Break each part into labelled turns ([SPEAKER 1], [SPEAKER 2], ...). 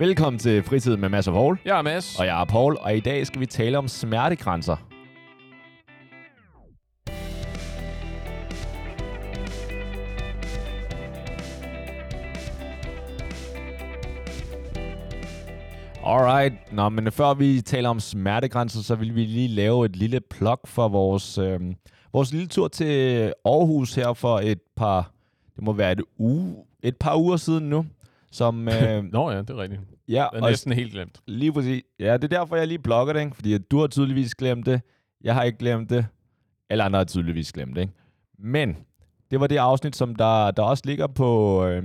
[SPEAKER 1] Velkommen til Fritid med Mads og Paul.
[SPEAKER 2] Jeg er Mads.
[SPEAKER 1] Og jeg er Paul, og i dag skal vi tale om smertegrænser. Alright, Nå, men før vi taler om smertegrænser, så vil vi lige lave et lille plug for vores, øh, vores lille tur til Aarhus her for et par, det må være et, uge, et par uger siden nu. Som, øh,
[SPEAKER 2] Nå ja, det er rigtigt.
[SPEAKER 1] ja,
[SPEAKER 2] Jeg er
[SPEAKER 1] og
[SPEAKER 2] næsten helt glemt.
[SPEAKER 1] Lige præcis. Ja, det er derfor, jeg lige blogger det, ikke? fordi du har tydeligvis glemt det. Jeg har ikke glemt det. Alle andre har tydeligvis glemt det. Ikke? Men det var det afsnit, som der, der også ligger på øh,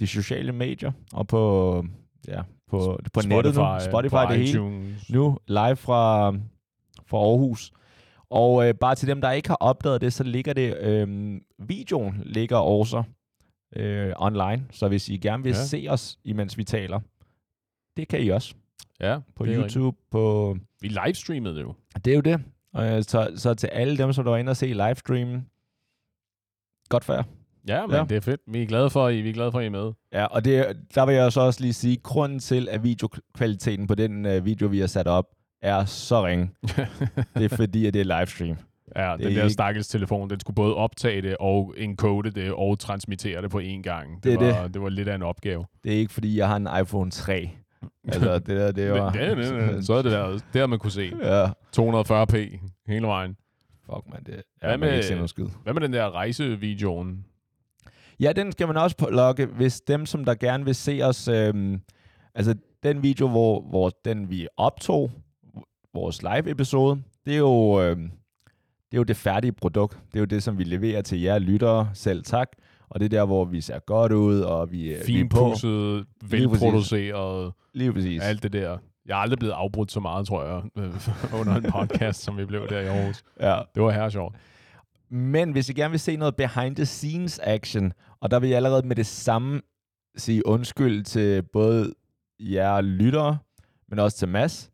[SPEAKER 1] de sociale medier og på, ja, på, på nettet nu. Spotify,
[SPEAKER 2] på
[SPEAKER 1] det hele.
[SPEAKER 2] iTunes.
[SPEAKER 1] Nu live fra, fra Aarhus. Og øh, bare til dem, der ikke har opdaget det, så ligger det, øh, videoen ligger også øh, online. Så hvis I gerne vil
[SPEAKER 2] Ja.
[SPEAKER 1] se os, imens vi taler, det kan I også
[SPEAKER 2] Ja,
[SPEAKER 1] på
[SPEAKER 2] det
[SPEAKER 1] YouTube, på...
[SPEAKER 2] rigtigt. Vi livestreamede det jo.
[SPEAKER 1] Det er jo det. Og så, så til alle dem, som der var inde og se livestreamen, godt jer.
[SPEAKER 2] Ja, men
[SPEAKER 1] Ja.
[SPEAKER 2] det er fedt. Vi er glade for, at I, vi er glade for, at I er med.
[SPEAKER 1] Ja, og det, der vil jeg så også lige sige, grunden til, at videokvaliteten på den uh, video, vi har sat op, er så ringe. det er fordi, at det er livestream.
[SPEAKER 2] Ja,
[SPEAKER 1] Det
[SPEAKER 2] den
[SPEAKER 1] er
[SPEAKER 2] der
[SPEAKER 1] ikke-
[SPEAKER 2] stakkels telefon, den skulle både optage det og encode det og transmittere det på én gang.
[SPEAKER 1] Det er
[SPEAKER 2] det, var, det. var lidt af en opgave.
[SPEAKER 1] Det er ikke fordi, jeg har en iPhone 3. Altså, det der, det var...
[SPEAKER 2] Ja, ja, ja. Så er det der, det har man kunne se.
[SPEAKER 1] Ja.
[SPEAKER 2] 240p hele vejen.
[SPEAKER 1] Fuck, man. Det,
[SPEAKER 2] Hvad
[SPEAKER 1] ja, man
[SPEAKER 2] med-
[SPEAKER 1] ikke se noget skid.
[SPEAKER 2] Hvad med den der rejsevideoen?
[SPEAKER 1] Ja, den skal man også logge, hvis dem, som der gerne vil se os... Øhm, altså, den video, hvor, hvor den vi optog, vores live-episode, det er jo... Øhm, det er jo det færdige produkt. Det er jo det, som vi leverer til jer lyttere. Selv tak. Og det er der, hvor vi ser godt ud, og vi, øh, vi er på.
[SPEAKER 2] Velproduceret,
[SPEAKER 1] Lige præcis.
[SPEAKER 2] alt det der. Jeg er aldrig blevet afbrudt så meget, tror jeg, øh, under en podcast, som vi blev der i Aarhus.
[SPEAKER 1] Ja.
[SPEAKER 2] Det var her sjovt.
[SPEAKER 1] Men hvis I gerne vil se noget behind the scenes action, og der vil jeg allerede med det samme sige undskyld til både jer lyttere, men også til Mads,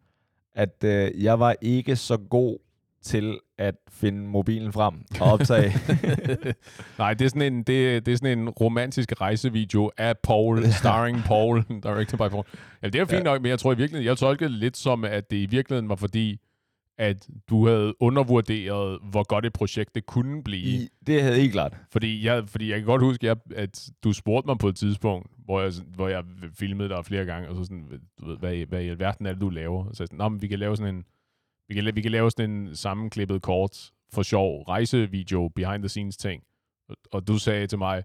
[SPEAKER 1] at øh, jeg var ikke så god til at finde mobilen frem og optage.
[SPEAKER 2] Nej, det er sådan en, det, det er sådan en romantisk rejsevideo af Paul, starring Paul, directed by Paul. Ja, det er fint
[SPEAKER 1] Ja.
[SPEAKER 2] nok, men jeg tror i virkeligheden, jeg tolkede det lidt som, at det i virkeligheden var fordi, at du havde undervurderet, hvor godt et projekt det kunne blive.
[SPEAKER 1] I, det havde ikke klart.
[SPEAKER 2] Fordi jeg, fordi jeg kan godt huske, at, at du spurgte mig på et tidspunkt, hvor jeg, hvor jeg filmede dig flere gange, og så sådan, du ved, hvad, i- hvad i alverden er det, du laver? Så jeg sådan, Nå, men vi kan lave sådan en, vi kan, vi kan lave sådan en sammenklippet kort for sjov rejsevideo, behind the scenes ting. Og, og du sagde til mig,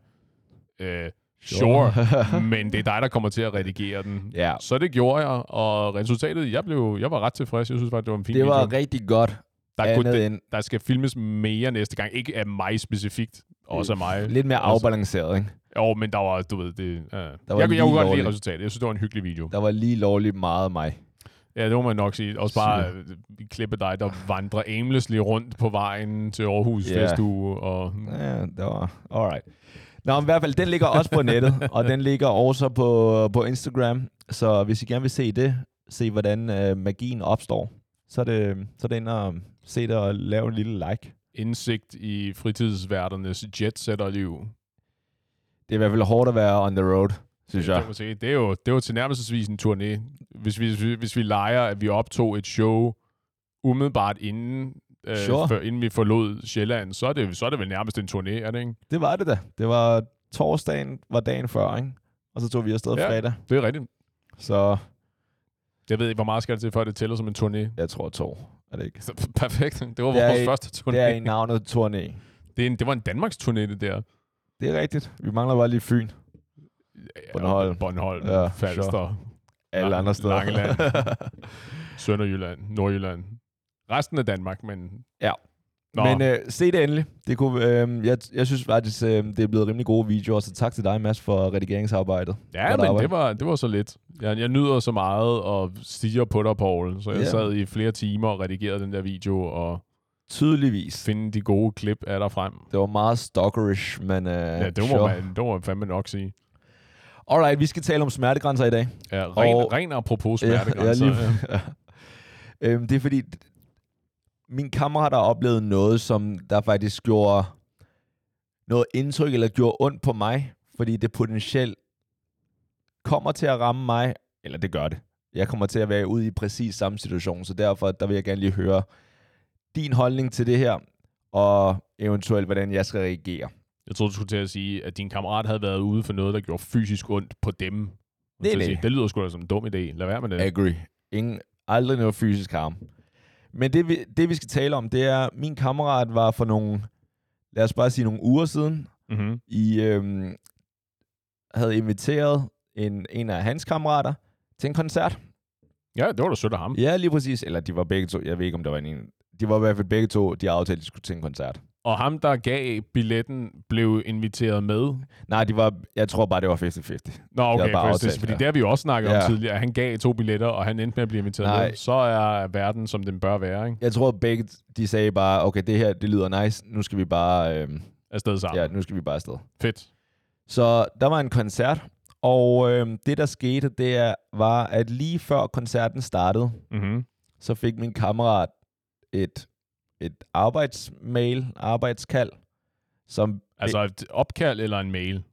[SPEAKER 2] øh, sure, men det er dig, der kommer til at redigere den.
[SPEAKER 1] ja,
[SPEAKER 2] Så det gjorde jeg, og resultatet, jeg, blev, jeg var ret tilfreds. Jeg synes faktisk, det var en fin
[SPEAKER 1] det var
[SPEAKER 2] video.
[SPEAKER 1] rigtig godt.
[SPEAKER 2] Der, kunne,
[SPEAKER 1] end
[SPEAKER 2] der skal filmes mere næste gang. Ikke af mig specifikt, også af mig.
[SPEAKER 1] lidt mere
[SPEAKER 2] Altså-
[SPEAKER 1] afbalanceret, ikke?
[SPEAKER 2] Jo, men der var, du ved, det... Uh,
[SPEAKER 1] var
[SPEAKER 2] jeg, jeg, kunne godt lide resultatet. Jeg synes, det var en hyggelig video.
[SPEAKER 1] Der var lige lovligt meget mig.
[SPEAKER 2] Ja, det må man nok sige. Også bare øh, vi klippe dig, der vandrer aimlessly rundt på vejen til Aarhus yeah. festuge. Og,
[SPEAKER 1] Ja, det var... Alright. Nå, men i hvert fald, den ligger også på nettet, og den ligger også på, på Instagram. Så hvis I gerne vil se det, se hvordan øh, magien opstår, så er det, så er det ind og se det og lave en lille like.
[SPEAKER 2] indsigt i fritidsværternes jetsetterliv.
[SPEAKER 1] Det er i hvert fald hårdt at være on the road, synes
[SPEAKER 2] Ja.
[SPEAKER 1] jeg.
[SPEAKER 2] Det, det, er jo, det er jo tilnærmelsesvis en turné. Hvis vi, hvis vi- hvis vi leger, at vi optog et show umiddelbart inden, øh,
[SPEAKER 1] Sure.
[SPEAKER 2] før, inden vi forlod Sjælland, så er, det, så er det vel nærmest en turné, er det ikke?
[SPEAKER 1] Det var det da. Det var torsdagen, var dagen før, ikke? Og så tog vi afsted
[SPEAKER 2] Ja.
[SPEAKER 1] fredag.
[SPEAKER 2] Det er rigtigt.
[SPEAKER 1] Så
[SPEAKER 2] Jeg ved ikke, hvor meget skal det til, før det tæller som en turné.
[SPEAKER 1] jeg tror to. Er det ikke?
[SPEAKER 2] Så, perfekt. Det var
[SPEAKER 1] Det
[SPEAKER 2] vores
[SPEAKER 1] i-
[SPEAKER 2] første turné.
[SPEAKER 1] Det er i navnet turné.
[SPEAKER 2] Det, er en, det var en Danmarks turné, det der.
[SPEAKER 1] Det er rigtigt. Vi mangler bare lige Fyn. Bornholm.
[SPEAKER 2] Bornholm,
[SPEAKER 1] Ja,
[SPEAKER 2] ja, Falster,
[SPEAKER 1] Alle
[SPEAKER 2] Lang-
[SPEAKER 1] andre steder.
[SPEAKER 2] Langeland. Sønderjylland, Nordjylland. Resten af Danmark, men...
[SPEAKER 1] Ja.
[SPEAKER 2] Nå,
[SPEAKER 1] Men øh, se det endelig. Det kunne, øh, jeg, jeg synes faktisk, øh, det er blevet rimelig gode videoer, så tak til dig, Mads, for redigeringsarbejdet.
[SPEAKER 2] ja,
[SPEAKER 1] godt
[SPEAKER 2] men
[SPEAKER 1] arbejde.
[SPEAKER 2] det var, det var så lidt. Jeg, jeg nyder så meget og stiger på dig, Paul. Så jeg
[SPEAKER 1] Ja.
[SPEAKER 2] sad i flere timer og redigerede den der video og
[SPEAKER 1] Tydeligvis.
[SPEAKER 2] finde de gode klip af dig frem.
[SPEAKER 1] Det var meget stalkerish, men øh,
[SPEAKER 2] Ja, det må,
[SPEAKER 1] sure.
[SPEAKER 2] man, det må man fandme nok sige.
[SPEAKER 1] Alright, vi skal tale om smertegrænser i dag.
[SPEAKER 2] Ja, ren,
[SPEAKER 1] Og-
[SPEAKER 2] ren apropos smertegrænser.
[SPEAKER 1] ja,
[SPEAKER 2] Ja,
[SPEAKER 1] lige- ja. øhm, det er fordi, min kammerat har oplevet noget, som der faktisk gjorde noget indtryk, eller gjorde ondt på mig, fordi det potentielt kommer til at ramme mig, eller det gør det. Jeg kommer til at være ude i præcis samme situation, så derfor der vil jeg gerne lige høre din holdning til det her, og eventuelt, hvordan jeg skal reagere.
[SPEAKER 2] Jeg troede, du skulle til at sige, at din kammerat havde været ude for noget, der gjorde fysisk ondt på dem.
[SPEAKER 1] Nej.
[SPEAKER 2] sige, det lyder sgu da som en dum idé. Lad være med det.
[SPEAKER 1] Agree. Ingen, aldrig noget fysisk harm. Men det vi, det, vi skal tale om, det er, min kammerat var for nogle, lad os bare sige nogle uger siden,
[SPEAKER 2] Mm-hmm.
[SPEAKER 1] i øhm, havde inviteret en, en af hans kammerater til en koncert.
[SPEAKER 2] Ja, det var da sødt af ham.
[SPEAKER 1] Ja, lige præcis. Eller de var begge to. Jeg ved ikke, om der var en. en- De var i hvert fald begge to, de aftalte, at de skulle til en koncert.
[SPEAKER 2] Og ham, der gav billetten, blev inviteret med.
[SPEAKER 1] Nej, de var, jeg tror bare, det var 50-50.
[SPEAKER 2] Nå, okay,
[SPEAKER 1] bare aftalt,
[SPEAKER 2] fordi
[SPEAKER 1] ja.
[SPEAKER 2] det har vi jo også snakket
[SPEAKER 1] Ja.
[SPEAKER 2] om tidligere. Han gav to billetter, og han endte med at blive inviteret
[SPEAKER 1] Nej.
[SPEAKER 2] med. Så er verden, som den bør være, ikke?
[SPEAKER 1] Jeg tror, begge, de sagde bare, okay, det her, det lyder nice. Nu skal vi bare, øhm,
[SPEAKER 2] Afsted sammen.
[SPEAKER 1] ja, nu skal vi bare afsted.
[SPEAKER 2] Fedt.
[SPEAKER 1] Så der var en koncert, og øhm, det, der skete, det er, var, at lige før koncerten startede,
[SPEAKER 2] Mm-hmm.
[SPEAKER 1] så fik min kammerat et, et arbejdsmail, arbejdskald, som
[SPEAKER 2] Altså et opkald eller en mail?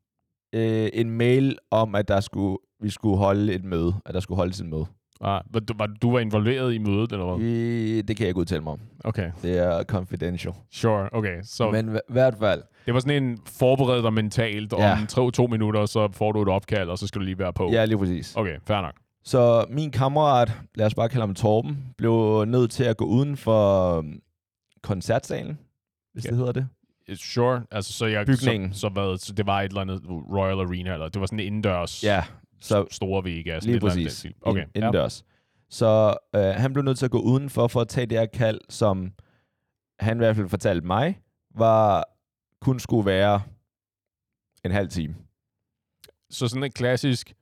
[SPEAKER 1] øh, en mail om, at der skulle, vi skulle holde et møde, at der skulle holdes et møde.
[SPEAKER 2] Ah, var, du, var, du var involveret i mødet, eller hvad?
[SPEAKER 1] Øh, det kan jeg ikke udtale mig om.
[SPEAKER 2] Okay,
[SPEAKER 1] Det er confidential.
[SPEAKER 2] sure. Okay, så.
[SPEAKER 1] Men i hvert fald,
[SPEAKER 2] det var sådan en forbered dig mentalt.
[SPEAKER 1] Ja.
[SPEAKER 2] Om to, to minutter, så får du et opkald, og så skal du lige være på.
[SPEAKER 1] ja, lige præcis.
[SPEAKER 2] Okay, fair nok.
[SPEAKER 1] Så min kammerat, lad os bare kalde ham Torben, blev nødt til at gå uden for koncertsalen, hvis
[SPEAKER 2] Ja.
[SPEAKER 1] det hedder det.
[SPEAKER 2] Sure. Altså, så, jeg,
[SPEAKER 1] Bygningen.
[SPEAKER 2] Så, så, hvad, så det var et eller andet Royal Arena, eller det var sådan en indendørs
[SPEAKER 1] Ja, så
[SPEAKER 2] store
[SPEAKER 1] lige
[SPEAKER 2] et eller andet
[SPEAKER 1] præcis.
[SPEAKER 2] stil. Okay,
[SPEAKER 1] Ind- Indendørs. Så øh, han blev nødt til at gå udenfor for at tage det her kald, som han i hvert fald fortalte mig, var kun skulle være en halv time.
[SPEAKER 2] Så sådan et klassisk,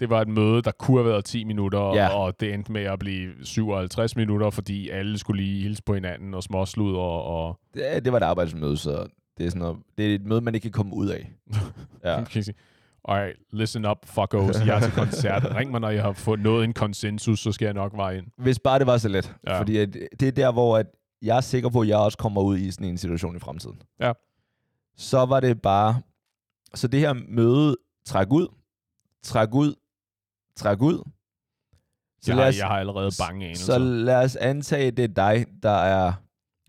[SPEAKER 2] det var et møde, der kunne have været 10 minutter,
[SPEAKER 1] Ja.
[SPEAKER 2] og det endte med at blive 57 minutter, fordi alle skulle lige hilse på hinanden og småslud og... og
[SPEAKER 1] Det, var et arbejdsmøde, så det er, sådan noget, det er et møde, man ikke kan komme ud af. Ja.
[SPEAKER 2] Alright, listen up, fuckos. Jeg er til koncert. Ring mig, når jeg har fået nået en konsensus, så skal jeg nok veje ind.
[SPEAKER 1] Hvis bare det var så let.
[SPEAKER 2] Ja.
[SPEAKER 1] Ja. Fordi at, det er der, hvor at jeg er sikker på, at jeg også kommer ud i sådan en situation i fremtiden.
[SPEAKER 2] Ja.
[SPEAKER 1] Så var det bare... Så det her møde træk ud, træk ud, træk ud. Så,
[SPEAKER 2] Jeg
[SPEAKER 1] lad os,
[SPEAKER 2] jeg har allerede bange anelser.
[SPEAKER 1] så lad os antage, det er dig, der er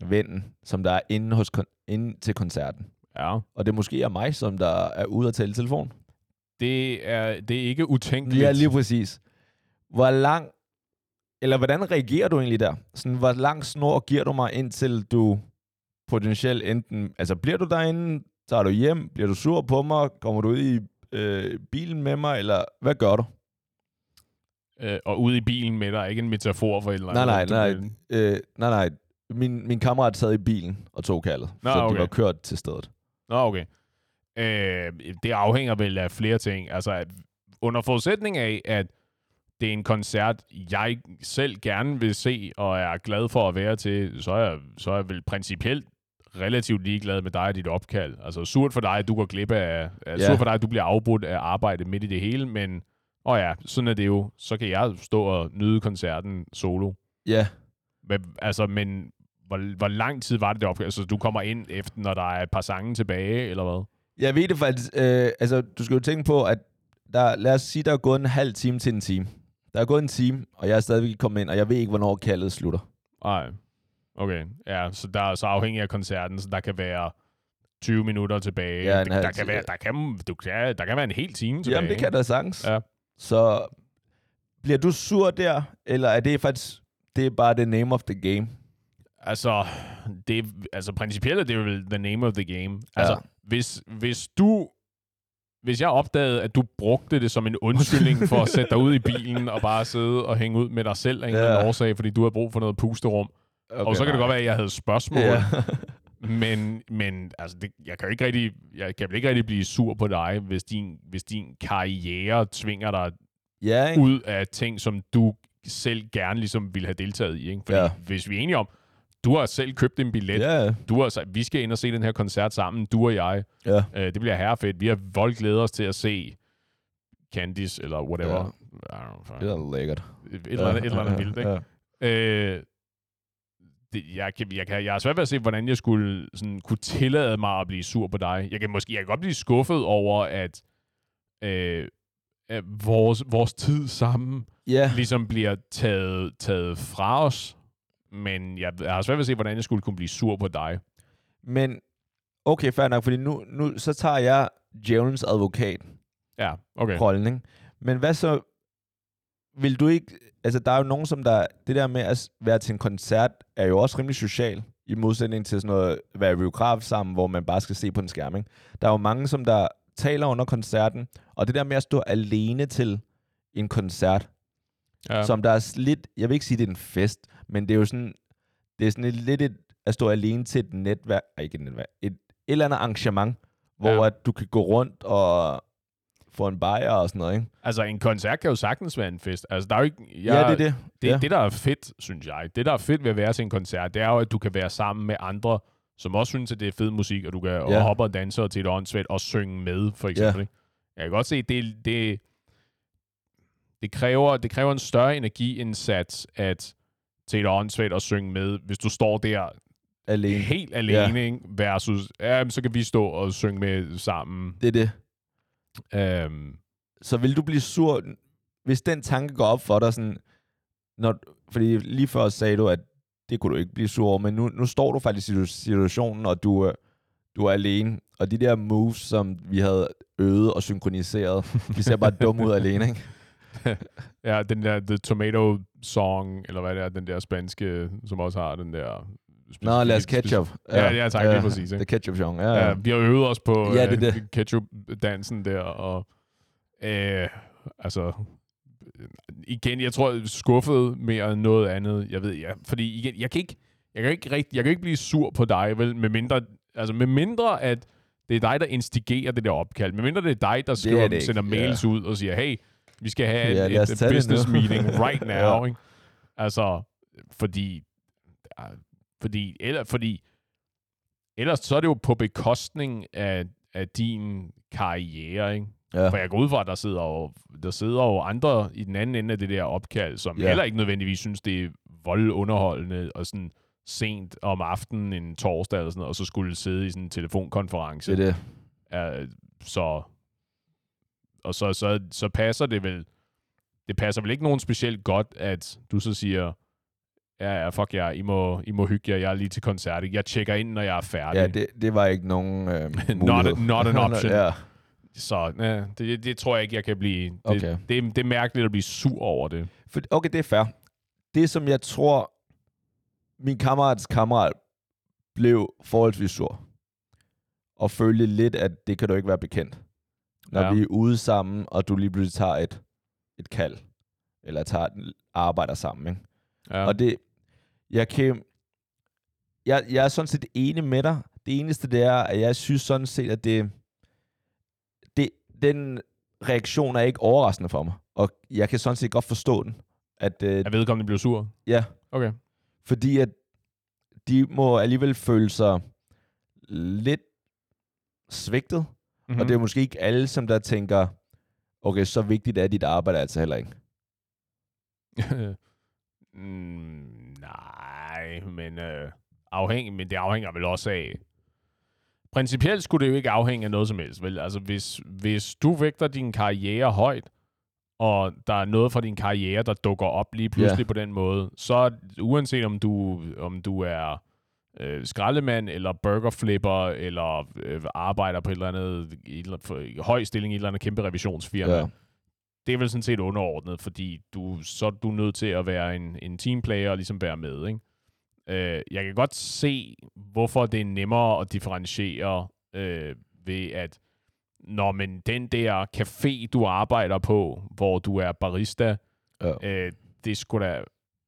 [SPEAKER 1] vennen, som der er inde, hos inde til koncerten.
[SPEAKER 2] Ja,
[SPEAKER 1] Og det måske er mig, som der er ude at tale i telefon.
[SPEAKER 2] det er, det er ikke utænkeligt.
[SPEAKER 1] Ja, lige præcis. Hvor lang, eller hvordan reagerer du egentlig der? Sådan, hvor lang snor giver du mig, indtil du potentielt enten, altså bliver du derinde, tager du hjem, bliver du sur på mig, kommer du ud i øh, bilen med mig, eller hvad gør du?
[SPEAKER 2] Øh, og ude i bilen med dig, ikke en metafor for et eller
[SPEAKER 1] Nej,
[SPEAKER 2] andet.
[SPEAKER 1] nej,
[SPEAKER 2] Du-
[SPEAKER 1] nej. Øh, nej, nej. Min, min kammerat sad i bilen og tog kaldet,
[SPEAKER 2] Nå,
[SPEAKER 1] så
[SPEAKER 2] okay.
[SPEAKER 1] de var kørt til stedet.
[SPEAKER 2] Nå, okay. Øh, det afhænger vel af flere ting. Altså, at under forudsætning af, at det er en koncert, jeg selv gerne vil se, og er glad for at være til, så er jeg, så er jeg vel principielt relativt ligeglad med dig og dit opkald. Altså, surt for dig, at du går glip af... Ja. Surt for dig, at du bliver afbrudt af arbejde midt i det hele, men... Åh ja, sådan er det jo. Så kan jeg stå og nyde koncerten solo.
[SPEAKER 1] Ja,
[SPEAKER 2] Men, altså, men hvor, hvor lang tid var det det opkald? Altså, du kommer ind efter, når der er et par sange tilbage, eller hvad?
[SPEAKER 1] jeg ved det faktisk. Øh, altså, du skal jo tænke på, at der, lad os sige, der er gået en halv time til en time. Der er gået en time, og jeg er stadigvæk ikke kommet ind, og jeg ved ikke, hvornår kaldet slutter.
[SPEAKER 2] Nej. Okay. Ja, så der er så afhængig af koncerten, så der kan være 20 minutter tilbage.
[SPEAKER 1] Ja, halv
[SPEAKER 2] der, kan være,
[SPEAKER 1] ja.
[SPEAKER 2] der, kan, du kan, der kan være en hel time tilbage.
[SPEAKER 1] Jamen, det kan der sagtens.
[SPEAKER 2] Ja.
[SPEAKER 1] Så bliver du sur der, eller er det faktisk, det er bare the name of the game?
[SPEAKER 2] Altså, det, altså principielt er det vel the name of the game. Altså,
[SPEAKER 1] Ja.
[SPEAKER 2] hvis, hvis du... Hvis jeg opdagede, at du brugte det som en undskyldning for at sætte dig ud i bilen og bare sidde og hænge ud med dig selv af en
[SPEAKER 1] Ja.
[SPEAKER 2] årsag, fordi du har brug for noget pusterum. Okay, og så kan det godt være, at jeg havde spørgsmål,
[SPEAKER 1] Ja.
[SPEAKER 2] Men, men altså, det, jeg kan jo ikke rigtig, jeg kan vel ikke rigtig blive sur på dig, hvis din, hvis din karriere tvinger dig
[SPEAKER 1] ja, ikke?
[SPEAKER 2] ud af ting, som du selv gerne ligesom ville have deltaget i. Ikke? Fordi
[SPEAKER 1] Ja.
[SPEAKER 2] hvis vi er enige om, du har selv købt en billet,
[SPEAKER 1] Ja,
[SPEAKER 2] du har vi skal ind og se den her koncert sammen, du og jeg.
[SPEAKER 1] ja.
[SPEAKER 2] Øh, det bliver herrefedt. Vi har voldglædet os til at se Candice, eller whatever.
[SPEAKER 1] Ja.
[SPEAKER 2] I don't know,
[SPEAKER 1] Det er lækkert.
[SPEAKER 2] et, et, eller andet, et eller andet vildt, ikke?
[SPEAKER 1] Ja.
[SPEAKER 2] Øh, det, jeg, kan, jeg, kan, jeg er svært ved at se, hvordan jeg skulle sådan, kunne tillade mig at blive sur på dig. Jeg kan måske jeg kan godt blive skuffet over, at, øh, øh, vores, vores tid sammen
[SPEAKER 1] Ja,
[SPEAKER 2] ligesom bliver taget, taget fra os. Men jeg, jeg har svært ved at se, hvordan jeg skulle kunne blive sur på dig.
[SPEAKER 1] men okay, fair nok, fordi nu, nu så tager jeg djævelens advokat
[SPEAKER 2] Ja, okay.
[SPEAKER 1] rollen, ikke? Men hvad så, vil du ikke, altså der er jo nogen, som der, det der med at være til en koncert, er jo også rimelig social, i modsætning til sådan noget, at være i biograf sammen, hvor man bare skal se på en skærm, ikke? Der er jo mange, som der taler under koncerten, og det der med at stå alene til en koncert,
[SPEAKER 2] Ja.
[SPEAKER 1] som der er lidt, jeg vil ikke sige, det er en fest, men det er jo sådan, det er sådan et, lidt et, at stå alene til et netværk, ej, ikke et netværk, et, et eller andet arrangement, hvor
[SPEAKER 2] ja.
[SPEAKER 1] at du kan gå rundt og få en bajer og sådan noget, ikke?
[SPEAKER 2] Altså, en koncert kan jo sagtens være en fest. Altså, der er jo ikke... Jeg,
[SPEAKER 1] Ja, det er det.
[SPEAKER 2] Det,
[SPEAKER 1] ja.
[SPEAKER 2] det, der er fedt, synes jeg, det, der er fedt ved at være til en koncert, det er jo, at du kan være sammen med andre, som også synes, at det er fed musik, og du kan ja.
[SPEAKER 1] Ja.
[SPEAKER 2] hoppe og danse til et åndssvagt og synge med, for eksempel. ikke? Jeg kan godt se, det, det, det, kræver, det kræver en større energiindsats at til et åndssvagt og synge med, hvis du står der
[SPEAKER 1] alene.
[SPEAKER 2] helt alene, ikke? versus, ja, så kan vi stå og synge med sammen.
[SPEAKER 1] Det er det.
[SPEAKER 2] Øhm,
[SPEAKER 1] Så vil du blive sur, hvis den tanke går op for dig, sådan, når, fordi lige før sagde du, at det kunne du ikke blive sur over, men nu, nu står du faktisk i situ- situationen, og du, er- du er alene, og de der moves, som vi havde øvet og synkroniseret, de ser bare dumme ud alene, ikke?
[SPEAKER 2] Ja, den der The Tomato Song, eller hvad det er, den der spanske, som også har den der...
[SPEAKER 1] Nå, lad os ketchup.
[SPEAKER 2] Ja, ja, tak, lige præcis, ikke?
[SPEAKER 1] The ketchup song, ja.
[SPEAKER 2] Ja,
[SPEAKER 1] ja.
[SPEAKER 2] vi har øvet os på
[SPEAKER 1] Ja, det er
[SPEAKER 2] øh,
[SPEAKER 1] det.
[SPEAKER 2] ketchup-dansen der, og øh, altså, igen, jeg tror, skuffet mere end noget andet. Jeg ved, ja, fordi igen, jeg kan ikke, jeg kan ikke, rigtig, jeg kan ikke blive sur på dig, vel, med mindre, altså med mindre, at det er dig, der instigerer det der opkald. Med mindre det er dig, der skriver,
[SPEAKER 1] det ikke,
[SPEAKER 2] sender mails
[SPEAKER 1] ja.
[SPEAKER 2] ud og siger, hey, vi skal have
[SPEAKER 1] Ja,
[SPEAKER 2] et, et
[SPEAKER 1] det
[SPEAKER 2] business meeting right now.
[SPEAKER 1] Ja.
[SPEAKER 2] ikke? Altså, fordi, ja, fordi, eller, fordi ellers så er det jo på bekostning af, af din karriere, ikke?
[SPEAKER 1] ja.
[SPEAKER 2] For jeg går ud fra, at der sidder, jo, der sidder jo andre i den anden ende af det der opkald, som
[SPEAKER 1] Ja.
[SPEAKER 2] heller ikke nødvendigvis synes, det er voldunderholdende og sådan sent om aftenen en torsdag eller sådan noget, og så skulle sidde i sådan en telefonkonference.
[SPEAKER 1] Det er det.
[SPEAKER 2] Uh, så, og så, så, så passer det vel, det passer vel ikke nogen specielt godt, at du så siger, ja, ja, fuck jer, I må, I må hygge jer, jeg er lige til koncert, jeg tjekker ind, når jeg er færdig.
[SPEAKER 1] Ja, det, det var ikke nogen øh,
[SPEAKER 2] Not, a, not an option.
[SPEAKER 1] ja.
[SPEAKER 2] Så ja, det, det tror jeg ikke, jeg kan blive. Det,
[SPEAKER 1] Okay.
[SPEAKER 2] det, det er mærkeligt at blive sur over det.
[SPEAKER 1] For, okay, det er fair. Det, som jeg tror, min kammerats kammerat blev forholdsvis sur, og følte lidt, at det kan du ikke være bekendt. Når
[SPEAKER 2] Ja.
[SPEAKER 1] vi er ude sammen, og du lige pludselig tager et, et kald, eller tager arbejder sammen. Ikke?
[SPEAKER 2] Ja.
[SPEAKER 1] Og det, jeg kan, jeg, jeg er sådan set enig med dig. Det eneste, det er, at jeg synes sådan set, at det, det, den reaktion er ikke overraskende for mig. Og jeg kan sådan set godt forstå den. At, øh,
[SPEAKER 2] er vedkommende blev sur?
[SPEAKER 1] ja,
[SPEAKER 2] Okay.
[SPEAKER 1] fordi at de må alligevel føle sig lidt svigtet.
[SPEAKER 2] Mm-hmm.
[SPEAKER 1] Mm. Og det er måske ikke alle, som der tænker, okay, så vigtigt er dit arbejde altså heller ikke.
[SPEAKER 2] mm, nej, men, øh, afhæng, men det afhænger vel også af... Principielt skulle det jo ikke afhænge af noget som helst, vel? Altså, hvis, hvis du vægter din karriere højt, og der er noget fra din karriere, der dukker op lige pludselig
[SPEAKER 1] Ja.
[SPEAKER 2] på den måde, så uanset om du, om du er øh, skraldemand, eller burgerflipper, eller øh, arbejder på et eller andet, et eller andet for, høj stilling i et eller andet kæmpe revisionsfirma,
[SPEAKER 1] Ja.
[SPEAKER 2] Det er vel sådan set underordnet, fordi du, så er du nødt til at være en, en teamplayer og ligesom være med, ikke? Øh, jeg kan godt se, hvorfor det er nemmere at differentiere øh, ved, at når men den der café, du arbejder på, hvor du er barista,
[SPEAKER 1] Ja.
[SPEAKER 2] øh, det sgu da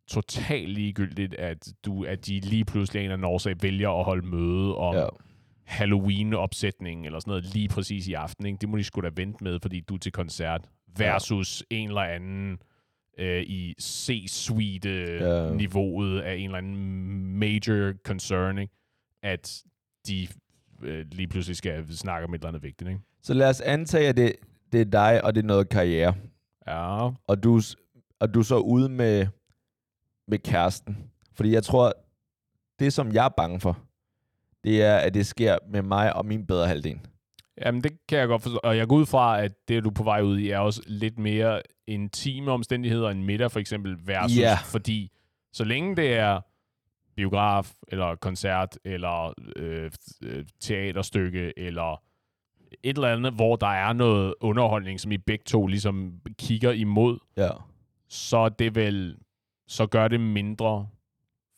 [SPEAKER 2] totalt ligegyldigt, at, du, at de lige pludselig en eller anden årsag vælger at holde møde om
[SPEAKER 1] Ja.
[SPEAKER 2] Halloween-opsætning eller sådan noget lige præcis i aften. Ikke? Det må de sgu da vente med, fordi du er til koncert. Versus ja. en eller anden øh, i C-suite-niveauet af en eller anden major concern, ikke? at de øh, lige pludselig skal snakke om et eller andet vigtigt. Ikke?
[SPEAKER 1] Så lad os antage, at det, det er dig, og det er noget karriere.
[SPEAKER 2] Ja,
[SPEAKER 1] og du, og du er så ude med, med kæresten. Fordi jeg tror, det som jeg er bange for, det er, at det sker med mig og min bedre halvdel.
[SPEAKER 2] Jamen, det kan jeg godt forstå. Og jeg går ud fra, at det, du er på vej ud i, er også lidt mere intime omstændigheder end middag, for eksempel, versus,
[SPEAKER 1] Ja.
[SPEAKER 2] fordi så længe det er biograf, eller koncert, eller øh, øh, teaterstykke, eller et eller andet, hvor der er noget underholdning, som I begge to ligesom kigger imod,
[SPEAKER 1] Ja.
[SPEAKER 2] så det vel, så gør det mindre,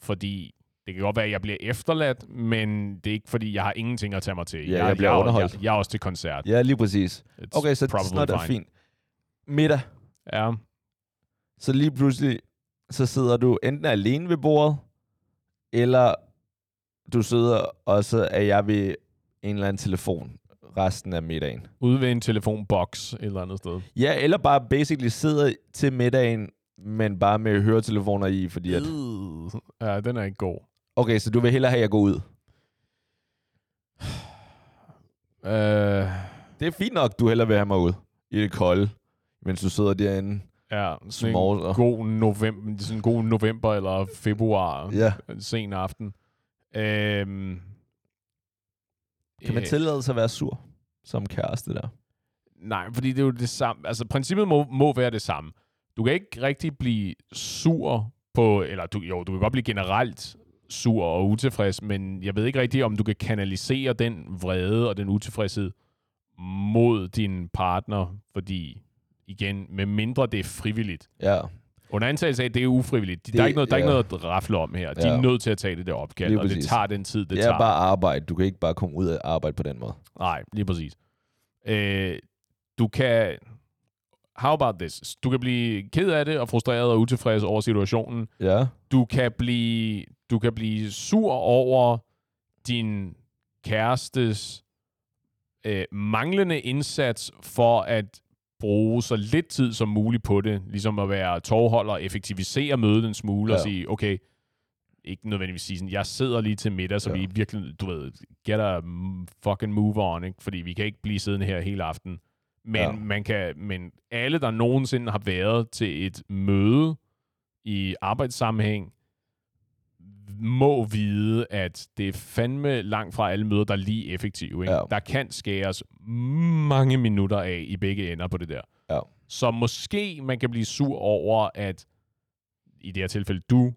[SPEAKER 2] fordi det kan godt være, at jeg bliver efterladt, men det er ikke, fordi jeg har ingenting at tage mig til.
[SPEAKER 1] Ja, jeg bliver
[SPEAKER 2] jeg,
[SPEAKER 1] underholdt.
[SPEAKER 2] Jeg, jeg er også til koncert.
[SPEAKER 1] Ja, lige præcis.
[SPEAKER 2] It's
[SPEAKER 1] Okay, så noget er fint. Middag.
[SPEAKER 2] Ja,
[SPEAKER 1] Så lige pludselig, så sidder du enten alene ved bordet, eller du sidder, og så er jeg ved en eller anden telefon resten af middagen.
[SPEAKER 2] ude ved en telefonboks et eller andet sted.
[SPEAKER 1] Ja, eller bare basically sidder til middagen, men bare med høretelefoner i, fordi at...
[SPEAKER 2] Ja, den er ikke god.
[SPEAKER 1] Okay, så du vil hellere have, at jeg går ud.
[SPEAKER 2] Øh,
[SPEAKER 1] Det er fint nok, du hellere vil have mig ud i det kolde, mens du sidder derinde
[SPEAKER 2] ja, sådan en
[SPEAKER 1] smås.
[SPEAKER 2] god november, sådan en god november eller februar,
[SPEAKER 1] Ja.
[SPEAKER 2] en sen aften. Øhm,
[SPEAKER 1] Kan man
[SPEAKER 2] øh,
[SPEAKER 1] tillade sig at være sur som kæreste der?
[SPEAKER 2] Nej, fordi det er jo det samme. Altså, princippet må, må være det samme. Du kan ikke rigtig blive sur på, eller du, jo, du kan godt blive generelt sur og utilfreds, men jeg ved ikke rigtig, om du kan kanalisere den vrede og den utilfredshed mod din partner, fordi igen, med mindre det er frivilligt.
[SPEAKER 1] Ja,
[SPEAKER 2] Under antagelse af, at det er ufrivilligt. Det,
[SPEAKER 1] Det-
[SPEAKER 2] der er ikke noget, der er ikke
[SPEAKER 1] ja.
[SPEAKER 2] noget at rafle om her. De
[SPEAKER 1] Ja.
[SPEAKER 2] er nødt til at tage det der opkald, og det tager den tid, det,
[SPEAKER 1] det
[SPEAKER 2] tager.
[SPEAKER 1] er bare arbejde. Du kan ikke bare komme ud af arbejde på den måde.
[SPEAKER 2] Nej, lige præcis. Øh, du kan... How about this? Du kan blive ked af det og frustreret og utilfreds over situationen.
[SPEAKER 1] Ja,
[SPEAKER 2] Du kan blive, du kan blive sur over din kærestes øh, manglende indsats for at bruge så lidt tid som muligt på det. Ligesom at være tovholder, effektivisere mødet en smule ja. og sige, okay, ikke nødvendigvis sige sådan, jeg sidder lige til middag, så
[SPEAKER 1] Ja.
[SPEAKER 2] vi virkelig, du ved, get a fucking move on, ikke? fordi vi kan ikke blive siddende her hele aften. Men,
[SPEAKER 1] ja.
[SPEAKER 2] man kan, men alle, der nogensinde har været til et møde i arbejdssammenhæng, må vide, at det er fandme langt fra alle møder, der er lige effektive. Ikke?
[SPEAKER 1] Ja.
[SPEAKER 2] Der kan skæres mange minutter af i begge ender på det der.
[SPEAKER 1] Ja.
[SPEAKER 2] Så måske man kan blive sur over, at i det her tilfælde du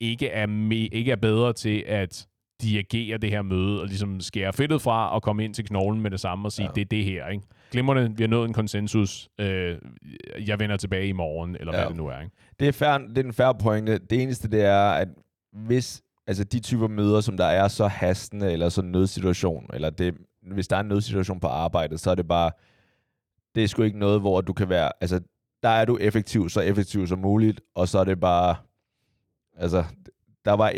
[SPEAKER 2] ikke er, me- ikke er bedre til at dirigere det her møde og ligesom skære fedtet fra og komme ind til knoglen med det samme og sige,
[SPEAKER 1] Ja.
[SPEAKER 2] det er det her. Ikke? Glimrende, vi har nået en konsensus. Øh, jeg vender tilbage i morgen, eller. Ja. hvad det nu er. Ikke?
[SPEAKER 1] det er, fair, det er en færre pointe. Det eneste, det er, at hvis altså de typer møder, som der er så hastende, eller så nødsituation, eller det, hvis der er en nødsituation på arbejdet, så er det bare, det er sgu ikke noget, hvor du kan være, altså, der er du effektiv, så effektiv som muligt, og så er det bare, altså, der var,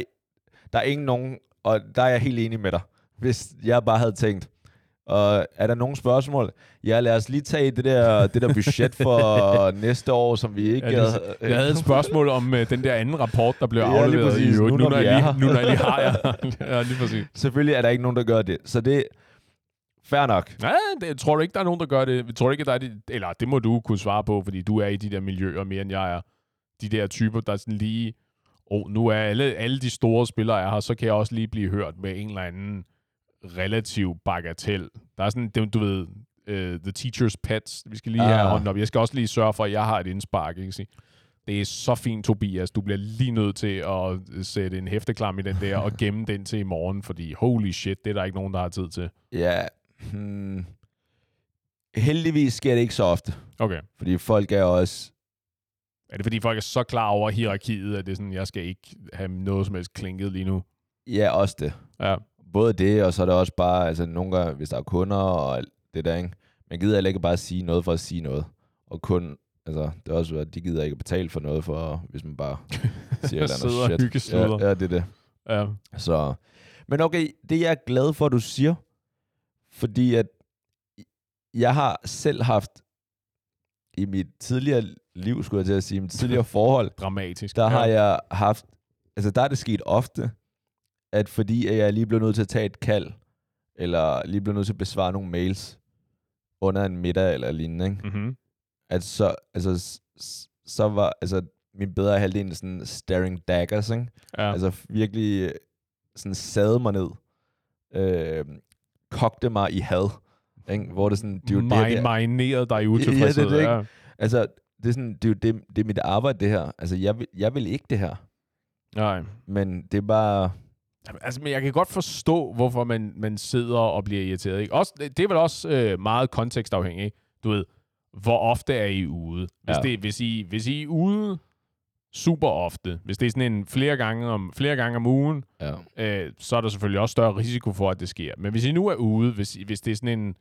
[SPEAKER 1] der er ingen nogen, og der er jeg helt enig med dig. Hvis jeg bare havde tænkt, og er der nogen spørgsmål? Ja, lad os lige tage det der, det der budget for næste år, som vi ikke...
[SPEAKER 2] Ja, det- Jeg havde et spørgsmål om uh, den der anden rapport, der blev
[SPEAKER 1] Ja,
[SPEAKER 2] afleveret i øvrigt.
[SPEAKER 1] Nu,
[SPEAKER 2] Nu,
[SPEAKER 1] når
[SPEAKER 2] jeg lige, nu når jeg lige har jer. ja, lige præcis.
[SPEAKER 1] Selvfølgelig er der ikke nogen, der gør det. Så det fair nok.
[SPEAKER 2] Ja, det, tror du ikke, der er nogen, der gør det? Tror du ikke, der er de, eller det må du kunne svare på, fordi du er i de der miljøer mere, end jeg er. De der typer, der er sådan lige, oh, nu er alle, alle de store spillere er her, så kan jeg også lige blive hørt med en eller anden relativ bagatel. Der er sådan, det, du ved, uh, the teacher's pets. Vi skal lige have
[SPEAKER 1] Ah.
[SPEAKER 2] hånden op. Jeg skal også lige sørge for, at jeg har et indspark. Ikke? Sige, Det er så fint, Tobias. Du bliver lige nødt til at sætte en hæfteklam i den der og gemme den til i morgen, fordi holy shit, det er der ikke nogen, der har tid til.
[SPEAKER 1] Ja. Hmm. Heldigvis sker det ikke så ofte.
[SPEAKER 2] Okay.
[SPEAKER 1] Fordi folk er også...
[SPEAKER 2] Er det fordi folk er så klar over hierarkiet, at det er sådan, jeg skal ikke have noget som helst klinket lige nu?
[SPEAKER 1] Ja, også det.
[SPEAKER 2] Ja.
[SPEAKER 1] Både det, og så er det også bare... Altså, nogle gange, hvis der er kunder og det der, ikke? Man gider heller ikke bare sige noget for at sige noget. Og kun... Altså, det er også, at de gider ikke betale for noget, for, hvis man bare siger et eller andet shit. Ja, ja, det er det.
[SPEAKER 2] Ja.
[SPEAKER 1] Så, men okay, det jeg er glad for, at du siger, fordi at jeg har selv haft i mit tidligere liv, skulle jeg til at sige, mit tidligere forhold,
[SPEAKER 2] Dramatisk.
[SPEAKER 1] der
[SPEAKER 2] ja.
[SPEAKER 1] har jeg haft, altså der er det sket ofte, at fordi at jeg lige blev nødt til at tage et kald, eller lige blev nødt til at besvare nogle mails under en middag eller lignende, ikke?
[SPEAKER 2] Mm-hmm.
[SPEAKER 1] at så, altså, så var altså, min bedre halvdel sådan staring daggers, ikke?
[SPEAKER 2] Ja.
[SPEAKER 1] Altså virkelig sådan sad mig ned, øh, kogte mig i had, Ikke? Hvor det sådan, det er jo det, der,
[SPEAKER 2] Marineret dig i utilfredshed.
[SPEAKER 1] Ja, det det,
[SPEAKER 2] ja.
[SPEAKER 1] altså, det er, sådan, det er jo det, det er mit arbejde, det her. Altså, jeg vil, jeg vil ikke det her.
[SPEAKER 2] Nej.
[SPEAKER 1] Men det er bare...
[SPEAKER 2] Jamen, Altså, men jeg kan godt forstå, hvorfor man, man sidder og bliver irriteret. Ikke? Også, det er vel også øh, meget kontekstafhængigt. Ikke? Du ved, hvor ofte er I ude? Hvis,
[SPEAKER 1] Ja.
[SPEAKER 2] det, hvis, I, hvis I er ude super ofte, hvis det er sådan en flere gange om, flere gange om ugen,
[SPEAKER 1] Ja.
[SPEAKER 2] øh, så er der selvfølgelig også større risiko for, at det sker. Men hvis I nu er ude, hvis, hvis det er sådan en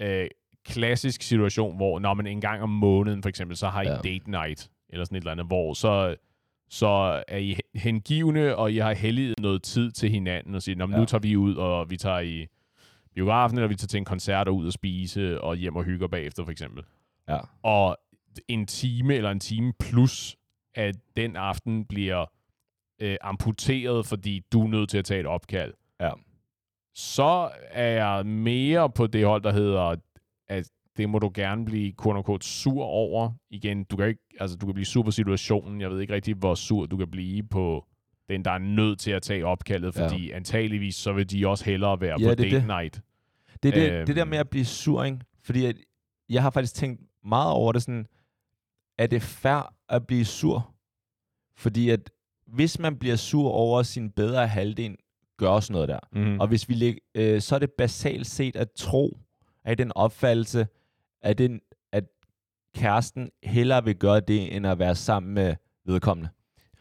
[SPEAKER 2] øh, klassisk situation, hvor når man en gang om måneden for eksempel, så har I
[SPEAKER 1] ja.
[SPEAKER 2] date night, eller sådan et eller andet, hvor så, så er I hengivne, og I har helliget noget tid til hinanden, og siger, Nå, men nu
[SPEAKER 1] Ja.
[SPEAKER 2] tager vi ud, og vi tager i biografen, eller vi tager til en koncert og ud og spise, og hjem og hygger bagefter, for eksempel.
[SPEAKER 1] Ja.
[SPEAKER 2] Og en time eller en time plus at den aften bliver øh, amputeret, fordi du er nødt til at tage et opkald,
[SPEAKER 1] Ja.
[SPEAKER 2] så er jeg mere på det hold, der hedder, det må du gerne blive quote unquote, sur over. Igen, du kan, ikke, altså, du kan blive sur på situationen. Jeg ved ikke rigtig, hvor sur du kan blive på den, der er nødt til at tage opkaldet,
[SPEAKER 1] Ja.
[SPEAKER 2] fordi antageligvis så vil de også hellere være
[SPEAKER 1] Ja,
[SPEAKER 2] på date
[SPEAKER 1] det.
[SPEAKER 2] night.
[SPEAKER 1] Det er det,
[SPEAKER 2] Øhm.
[SPEAKER 1] det der med at blive sur, ikke? Fordi at, jeg har faktisk tænkt meget over det sådan, er det fair at blive sur? Fordi at hvis man bliver sur over sin bedre halvdel gør sådan noget der,
[SPEAKER 2] Mm.
[SPEAKER 1] og hvis vi lig, øh, så er det basalt set at tro, at den opfattelse, at, den, at kæresten hellere vil gøre det, end at være sammen med vedkommende.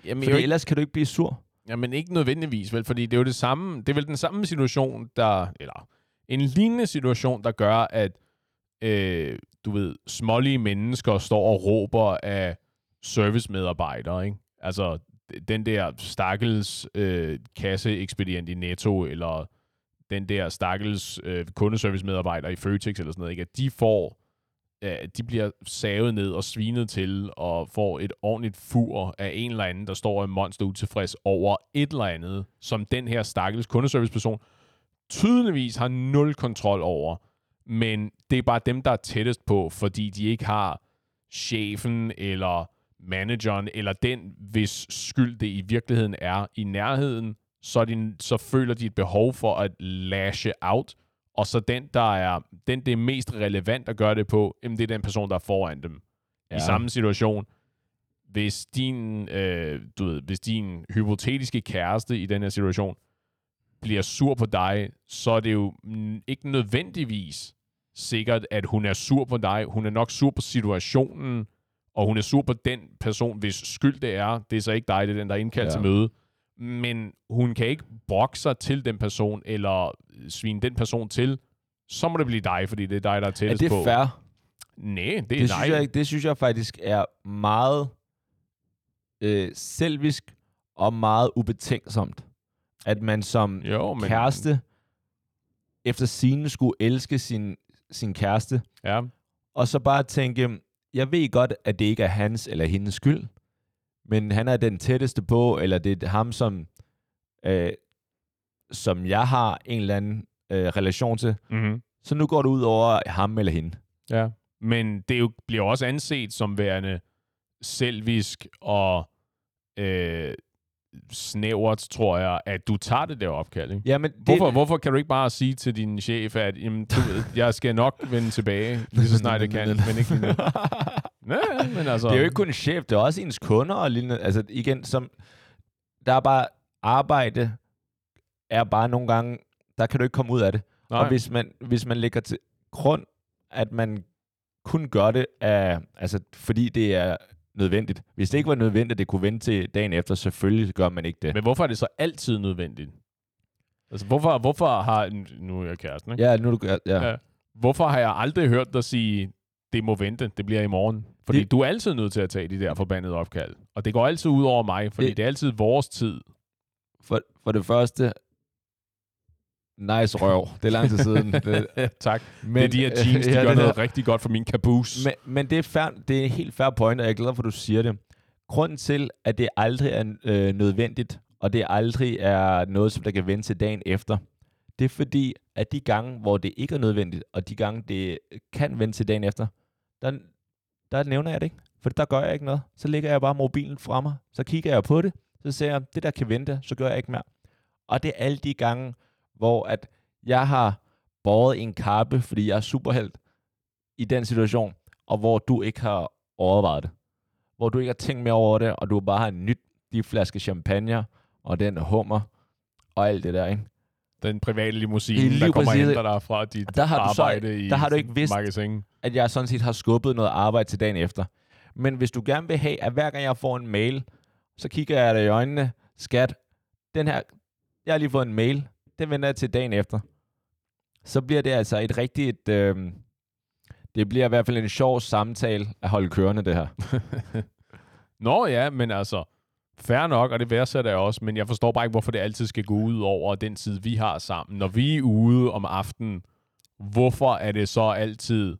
[SPEAKER 2] Jamen,
[SPEAKER 1] Fordi ellers kan du ikke blive sur.
[SPEAKER 2] Jamen ikke nødvendigvis, vel? Fordi det er jo det samme, det er vel den samme situation, der, eller en lignende situation, der gør, at, øh, du ved, smålige mennesker står og råber af servicemedarbejdere, ikke? Altså, den der stakkels øh, kasseekspedient i Netto, eller den der stakkels øh, kundeservice-medarbejder i Føtex, eller sådan noget, ikke? At de får, øh, de bliver savet ned og svinet til, og får et ordentligt fur af en eller anden, der står og monster utilfreds over et eller andet, som den her stakkels kundeserviceperson tydeligvis har nul kontrol over. Men det er bare dem, der er tættest på, fordi de ikke har chefen eller manageren, eller den, hvis skyld det i virkeligheden er i nærheden, så, de, så føler de et behov for at lashe out, og så den, der er, den, det er mest relevant at gøre det på, jamen det er den person, der er foran dem. Ja. I samme situation, hvis din, øh, du ved, hvis din hypotetiske kæreste i den her situation bliver sur på dig, så er det jo ikke nødvendigvis sikkert, at hun er sur på dig. Hun er nok sur på situationen, og hun er sur på den person, hvis skyld det er. Det er så ikke dig, det er den, der er indkaldt
[SPEAKER 1] ja.
[SPEAKER 2] til møde. Men hun kan ikke brokke sig til den person, eller svine den person til. Så må det blive dig, fordi det er dig, der er
[SPEAKER 1] Er
[SPEAKER 2] tættest
[SPEAKER 1] det
[SPEAKER 2] på.
[SPEAKER 1] fair?
[SPEAKER 2] Nej, det er
[SPEAKER 1] Det synes, jeg, det synes jeg faktisk er meget øh, selvisk og meget ubetænksomt. At man som
[SPEAKER 2] jo, men,
[SPEAKER 1] kæreste efter sine skulle elske sin, sin kæreste,
[SPEAKER 2] Ja,
[SPEAKER 1] og så bare tænke, jeg ved godt, at det ikke er hans eller hendes skyld, men han er den tætteste på, eller det er ham, som, øh, som jeg har en eller anden øh, relation til.
[SPEAKER 2] mm-hmm.
[SPEAKER 1] Så nu går det ud over ham eller hende.
[SPEAKER 2] Ja. Men det jo, bliver også anset som værende selvisk og øh, snævert, tror jeg, at du tager det der opkald. Ikke?
[SPEAKER 1] Ja, men det,
[SPEAKER 2] Hvorfor, hvorfor kan du ikke bare sige til din chef, at jamen, du, jeg skal nok vende tilbage, lige så snart jeg kan, men ikke lige Nej, men altså...
[SPEAKER 1] Det er jo ikke kun en chef, det er også ens kunder og lignende. Altså igen, som, der er bare arbejde, er bare nogle gange, der kan du ikke komme ud af det.
[SPEAKER 2] Nej.
[SPEAKER 1] Og hvis man, hvis man lægger til grund, at man kun gør det, af, altså, fordi det er nødvendigt. Hvis det ikke var nødvendigt, at det kunne vente til dagen efter, selvfølgelig gør man ikke det.
[SPEAKER 2] Men hvorfor er det så altid nødvendigt? Altså, hvorfor, hvorfor har... Nu er jeg kæresten, ikke?
[SPEAKER 1] Ja, nu er du ja. ja.
[SPEAKER 2] Ja. Hvorfor har jeg aldrig hørt dig sige, det må vente, det bliver i morgen? Fordi
[SPEAKER 1] Det-
[SPEAKER 2] du er altid nødt til at tage de der forbandede opkald. Og det går altid ud over mig, fordi
[SPEAKER 1] Det-
[SPEAKER 2] det, er altid vores tid.
[SPEAKER 1] For, for det første, nice røv. Det er lang tid siden. det,
[SPEAKER 2] tak.
[SPEAKER 1] men,
[SPEAKER 2] det er de her jeans, de
[SPEAKER 1] ja,
[SPEAKER 2] gør noget
[SPEAKER 1] der-
[SPEAKER 2] rigtig godt for min caboose.
[SPEAKER 1] Men, men det, er fair, det er en helt fair point, og jeg er glad for, at du siger det. Grunden til, at det aldrig er øh, nødvendigt, og det aldrig er noget, som der kan vente til dagen efter, det er fordi, at de gange, hvor det ikke er nødvendigt, og de gange, det kan vente til dagen efter, der, der nævner jeg det ikke. For der gør jeg ikke noget. Så lægger jeg bare mobilen fra mig, så kigger jeg på det, så ser jeg, det der kan vente, så gør jeg ikke mere. Og det er alle de gange, hvor at jeg har båret en kappe, fordi jeg er superhelt i den situation, og hvor du ikke har overvejet det. Hvor du ikke har tænkt mere over det, og du bare har nyt de flaske champagne, og den hummer, og alt det der, ikke?
[SPEAKER 2] Den private limousine, der kommer og henter dig fra dit
[SPEAKER 1] Der har du så-
[SPEAKER 2] arbejde i
[SPEAKER 1] der har du ikke vidst-
[SPEAKER 2] magasin.
[SPEAKER 1] at jeg sådan set har skubbet noget arbejde til dagen efter. Men hvis du gerne vil have, at hver gang jeg får en mail, så kigger jeg dig i øjnene, skat, den her, jeg har lige fået en mail, den vender jeg til dagen efter. Så bliver det altså et rigtigt, øh, det bliver i hvert fald en sjov samtale at holde kørende, det her.
[SPEAKER 2] Nå ja, men altså, Færre nok, og det værdsætter jeg også, men jeg forstår bare ikke, hvorfor det altid skal gå ud over den tid, vi har sammen. Når vi er ude om aftenen, hvorfor er det så altid,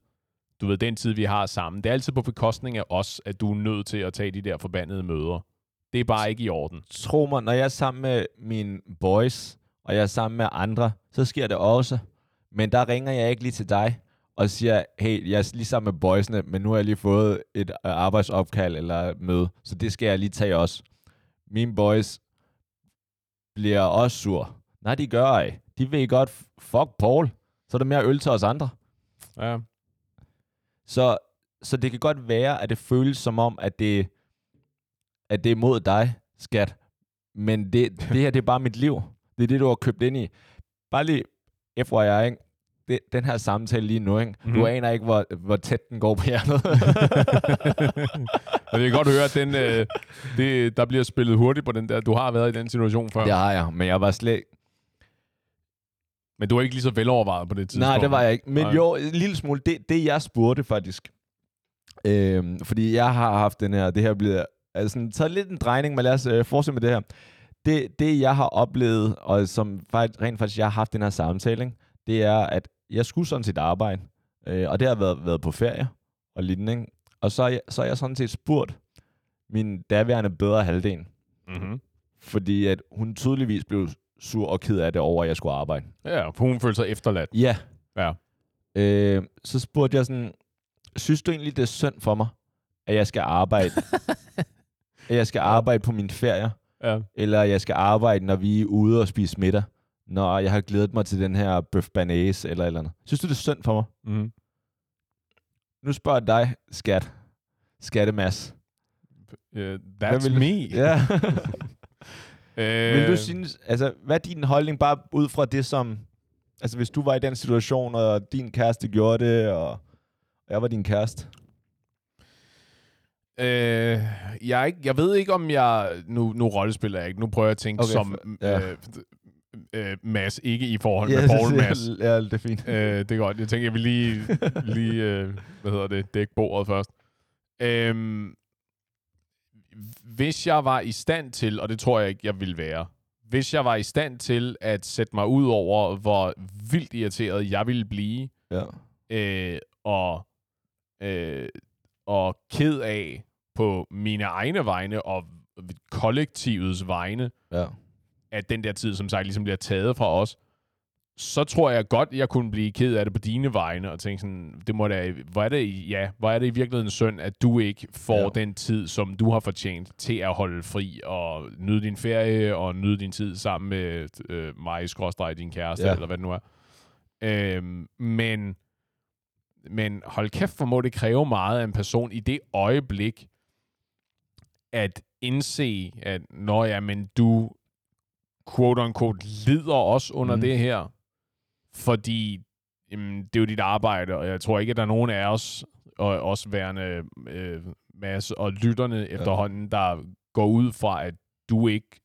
[SPEAKER 2] du ved, den tid, vi har sammen? Det er altid på bekostning af os, at du er nødt til at tage de der forbandede møder. Det er bare ikke i orden.
[SPEAKER 1] Tro mig, når jeg er sammen med mine boys, og jeg er sammen med andre, så sker det også. Men der ringer jeg ikke lige til dig og siger, hey, jeg er lige sammen med boysene, men nu har jeg lige fået et arbejdsopkald eller møde, så det skal jeg lige tage også. Mine boys bliver også sur. Nej, de gør ej. De ved godt, fuck Paul, så er der mere øl til os andre.
[SPEAKER 2] Ja.
[SPEAKER 1] Så, så det kan godt være, at det føles som om, at det, at det er mod dig, skat. Men det, det her, det er bare mit liv. Det er det, du har købt ind i. Bare lige FYI, ikke? Det, den her samtale lige nu, ikke? Mm-hmm. Du
[SPEAKER 2] Mhm.
[SPEAKER 1] aner ikke, hvor, hvor tæt den går på hjertet.
[SPEAKER 2] Og jeg kan godt høre, at den, øh, det, der bliver spillet hurtigt på den der. Du har været i den situation før,
[SPEAKER 1] det har jeg, men jeg var slet...
[SPEAKER 2] men du er ikke lige så velovervejet på det tidspunkt.
[SPEAKER 1] Nej, det var jeg ikke. Men
[SPEAKER 2] Nej.
[SPEAKER 1] jo, en lille smule. Det, det jeg spurgte faktisk. Øhm, fordi jeg har haft den her, det her bliver altså taget lidt en drejning, men lad os øh, fortsætte med det her. Det, det jeg har oplevet, og som faktisk, rent faktisk jeg har haft den her samtale, ikke? det er, at jeg skulle sådan set arbejde, øh, og det har været, været på ferie og lignende. Ikke? Og så, jeg, så har jeg sådan set spurgt min daværende bedre halvdel,
[SPEAKER 2] Mm-hmm.
[SPEAKER 1] fordi at hun tydeligvis blev sur og ked af det over, at jeg skulle arbejde.
[SPEAKER 2] Ja, for hun følte sig efterladt.
[SPEAKER 1] Ja.
[SPEAKER 2] Ja.
[SPEAKER 1] Øh, så spurgte jeg sådan, synes du egentlig, det er synd for mig, at jeg skal arbejde? at jeg skal arbejde på min ferie?
[SPEAKER 2] Ja.
[SPEAKER 1] Eller at jeg skal arbejde, når vi er ude og spise middag? Når jeg har glædet mig til den her bøf banæs eller eller andet. Synes du, det er synd for mig?
[SPEAKER 2] Mm-hmm.
[SPEAKER 1] Nu spørger jeg dig, skat. Skattemas.
[SPEAKER 2] Uh, that's
[SPEAKER 1] vil-
[SPEAKER 2] me.
[SPEAKER 1] Ja.
[SPEAKER 2] Øh,
[SPEAKER 1] Vil du synes, altså, hvad er din holdning bare ud fra det, som... Altså, hvis du var i den situation, og din kæreste gjorde det, og jeg var din kæreste.
[SPEAKER 2] Øh, jeg, ikke, jeg ved ikke, om jeg... Nu, nu rollespiller jeg ikke. Nu prøver jeg at tænke
[SPEAKER 1] Okay,
[SPEAKER 2] som
[SPEAKER 1] ja.
[SPEAKER 2] øh, øh, Mads, ikke i forhold med Paul Mads.
[SPEAKER 1] Ja, det er fint.
[SPEAKER 2] øh, det er godt. Jeg tænker, jeg vil lige, lige øh, hvad hedder det, dække bordet først. Øhm, hvis jeg var i stand til, og det tror jeg ikke, jeg ville være, hvis jeg var i stand til at sætte mig ud over, hvor vildt irriteret jeg ville blive,
[SPEAKER 1] Ja.
[SPEAKER 2] øh, og, øh, og ked af på mine egne vegne og kollektivets vegne,
[SPEAKER 1] Ja.
[SPEAKER 2] At den der tid, som sagt, ligesom bliver taget fra os, så tror jeg godt, jeg kunne blive ked af det på dine vegne, og tænke sådan, det må da, hvor er det, ja, hvor er det i virkeligheden synd, at du ikke får
[SPEAKER 1] Ja.
[SPEAKER 2] den tid, som du har fortjent til at holde fri, og nyde din ferie, og nyde din tid sammen med øh, mig, skråstreg din kæreste,
[SPEAKER 1] Ja.
[SPEAKER 2] eller hvad det nu er. Øhm, men, men hold kæft, hvor må det kræve meget af en person i det øjeblik, at indse, at når ja, men du quote unquote lider også under mm. det her, fordi jamen, det er jo dit arbejde, og jeg tror ikke, at der er nogen af os, og også værende øh, masse, og lytterne ja. efterhånden, der går ud fra, at du ikke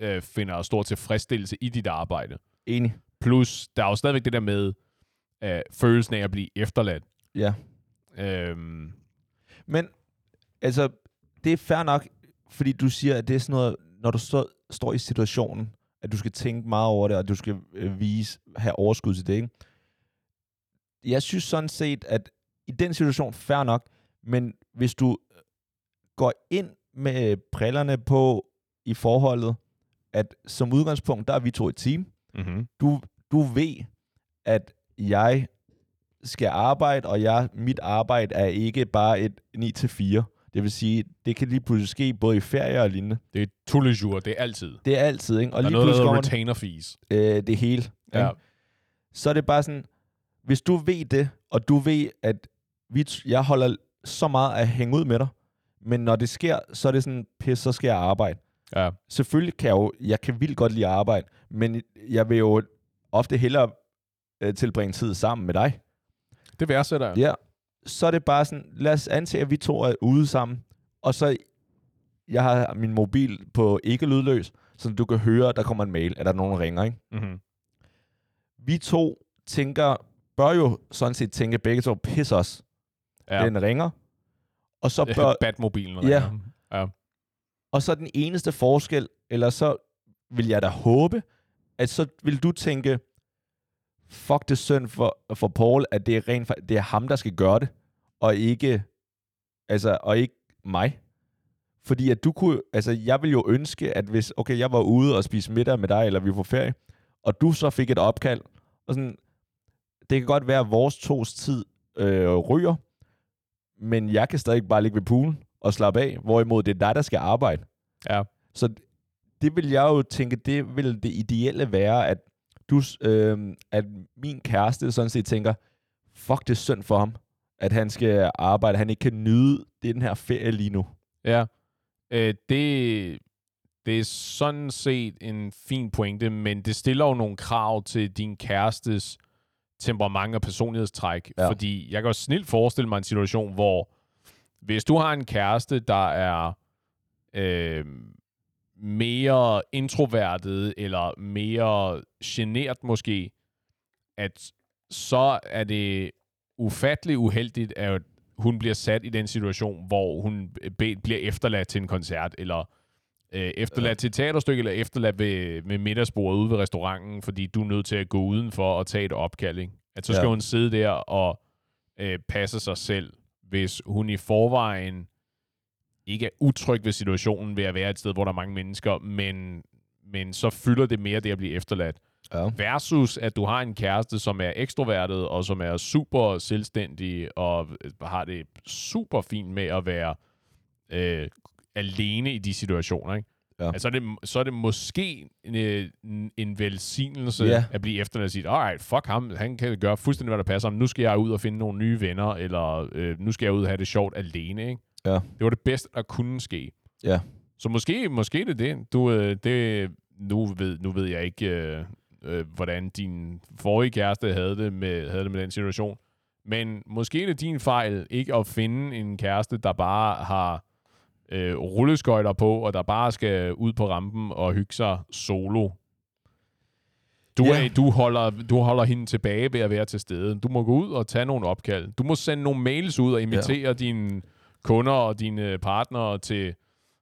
[SPEAKER 2] øh, finder stor tilfredsstillelse i dit arbejde.
[SPEAKER 1] Enig.
[SPEAKER 2] Plus, der er jo stadigvæk det der med øh, følelsen af at blive efterladt.
[SPEAKER 1] Ja.
[SPEAKER 2] Øhm,
[SPEAKER 1] Men, altså, det er fair nok, fordi du siger, at det er sådan noget, når du stå, står i situationen, at du skal tænke meget over det, og du skal øh, vise, have overskud til det, ikke? Jeg synes sådan set, at i den situation, fair nok, men hvis du går ind med brillerne på i forholdet, at som udgangspunkt, der er vi to et team,
[SPEAKER 2] mm-hmm.
[SPEAKER 1] du, du ved, at jeg skal arbejde, og jeg, mit arbejde er ikke bare et 9-4. Det vil sige, det kan lige pludselig ske både i ferie og lignende.
[SPEAKER 2] Det er jours, det er altid.
[SPEAKER 1] Det er altid, ikke? Og
[SPEAKER 2] Der er
[SPEAKER 1] lige
[SPEAKER 2] noget, der retainer fees.
[SPEAKER 1] øh, det hele.
[SPEAKER 2] Ja.
[SPEAKER 1] Ikke? Så er det bare sådan, hvis du ved det, og du ved, at vi, jeg holder så meget at hænge ud med dig, men når det sker, så er det sådan, pis, så skal jeg arbejde.
[SPEAKER 2] Ja.
[SPEAKER 1] Selvfølgelig kan jeg jo, jeg kan vildt godt lide at arbejde, men jeg vil jo ofte hellere øh, tilbringe tid sammen med dig.
[SPEAKER 2] Det værdsætter jeg.
[SPEAKER 1] Ja, så er det bare sådan, lad os antage, at vi to er ude sammen, og så, jeg har min mobil på ikke lydløs, så du kan høre, der kommer en mail, at der er nogen, der ringer, ikke?
[SPEAKER 2] Mm-hmm.
[SPEAKER 1] Vi to tænker, bør jo sådan set tænke begge to, pis os,
[SPEAKER 2] Ja.
[SPEAKER 1] ja. den ringer, og så bør,
[SPEAKER 2] Batmobilen
[SPEAKER 1] Ja.
[SPEAKER 2] ringer. Ja.
[SPEAKER 1] og så den eneste forskel, eller så vil jeg da håbe, at så vil du tænke, fuck det synd for, for Paul, at det er, rent, det er ham, der skal gøre det, og ikke, altså, og ikke mig. Fordi at du kunne, altså jeg vil jo ønske, at hvis, okay, jeg var ude og spise middag med dig, eller vi var på ferie, og du så fik et opkald, og sådan, det kan godt være, at vores tos tid øh, ryger, men jeg kan stadig bare ligge ved poolen og slappe af, hvorimod det er dig, der skal arbejde.
[SPEAKER 2] Ja.
[SPEAKER 1] Så det vil jeg jo tænke, det vil det ideelle være, at, du, øh, at min kæreste sådan set tænker, fuck, det er synd for ham, at han skal arbejde, han ikke kan nyde den her ferie lige nu.
[SPEAKER 2] Ja. Øh, det, det er sådan set en fin pointe, men det stiller jo nogle krav til din kærestes temperament og personlighedstræk.
[SPEAKER 1] Ja.
[SPEAKER 2] Fordi jeg kan jo snilt forestille mig en situation, hvor hvis du har en kæreste, der er øh, mere introvertet eller mere genert måske, at så er det ufattelig uheldigt, at hun bliver sat i den situation, hvor hun be- bliver efterladt til en koncert, eller øh, efterladt til et teaterstykke, eller efterladt ved, med middagsbordet ude ved restauranten, fordi du er nødt til at gå udenfor og tage et opkald. Ikke? At så skal
[SPEAKER 1] Ja.
[SPEAKER 2] hun sidde der og øh, passe sig selv, hvis hun i forvejen ikke er utryg ved situationen ved at være et sted, hvor der er mange mennesker, men, men så fylder det mere det at blive efterladt.
[SPEAKER 1] Ja.
[SPEAKER 2] Versus at du har en kæreste, som er ekstrovertet, og som er super selvstændig, og har det super fint med at være øh, alene i de situationer. Ikke?
[SPEAKER 1] Ja.
[SPEAKER 2] Altså, så, er det, så er det måske en, øh, en velsignelse
[SPEAKER 1] Ja.
[SPEAKER 2] at blive efterladt og sige, alright, fuck ham, han kan gøre fuldstændig, hvad der passer ham. Nu skal jeg ud og finde nogle nye venner, eller øh, nu skal jeg ud og have det sjovt alene. Ikke?
[SPEAKER 1] Ja.
[SPEAKER 2] Det var det bedste, der kunne ske.
[SPEAKER 1] Ja.
[SPEAKER 2] Så måske, måske det er det. Du, øh, det nu, ved, nu ved jeg ikke, øh, øh, hvordan din forrige kæreste havde det, med, havde det med den situation. Men måske er det din fejl ikke at finde en kæreste, der bare har øh, rulleskøjter på, og der bare skal ud på rampen og hygge sig solo. Du,
[SPEAKER 1] Ja.
[SPEAKER 2] er, du, holder, du holder hende tilbage ved at være til stede. Du må gå ud og tage nogle opkald. Du må sende nogle mails ud og invitere ja. dine kunder og dine partnere til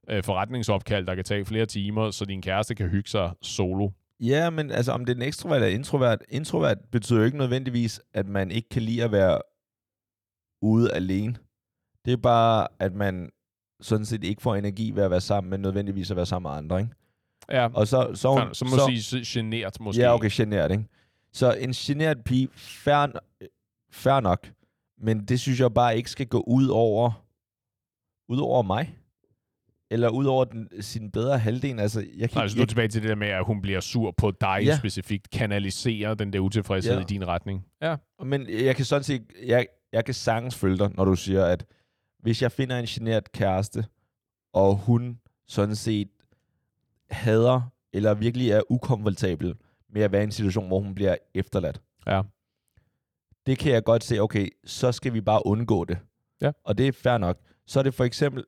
[SPEAKER 2] øh, forretningsopkald, der kan tage flere timer, så din kæreste kan hygge sig solo.
[SPEAKER 1] Ja, men altså om det er en ekstrovert eller introvert. Introvert betyder jo ikke nødvendigvis, at man ikke kan lide at være ude alene. Det er bare, at man sådan set ikke får energi ved at være sammen, men nødvendigvis at være sammen med andre, ikke?
[SPEAKER 2] Ja,
[SPEAKER 1] Og så, så,
[SPEAKER 2] så, så må så, sige genert måske.
[SPEAKER 1] Ja, okay, genert, ikke? Så en genert pige, fair, fair nok, men det synes jeg bare ikke skal gå ud over, ud over mig. Eller ud over den, sin bedre halvdel. Altså, jeg kan
[SPEAKER 2] Altså, du
[SPEAKER 1] jeg,
[SPEAKER 2] er tilbage til det der med, at hun bliver sur på dig ja. Specifikt. Kanalisere den der utilfredshed
[SPEAKER 1] Ja.
[SPEAKER 2] i din retning. Ja.
[SPEAKER 1] Men jeg kan sådan set, jeg, jeg kan sagtens følge dig, når du siger, at hvis jeg finder en generet kæreste, og hun sådan set hader, eller virkelig er ukomfortabel med at være i en situation, hvor hun bliver efterladt,
[SPEAKER 2] Ja.
[SPEAKER 1] det kan jeg godt se, okay, så skal vi bare undgå det.
[SPEAKER 2] Ja.
[SPEAKER 1] Og det er fair nok. Så er det for eksempel,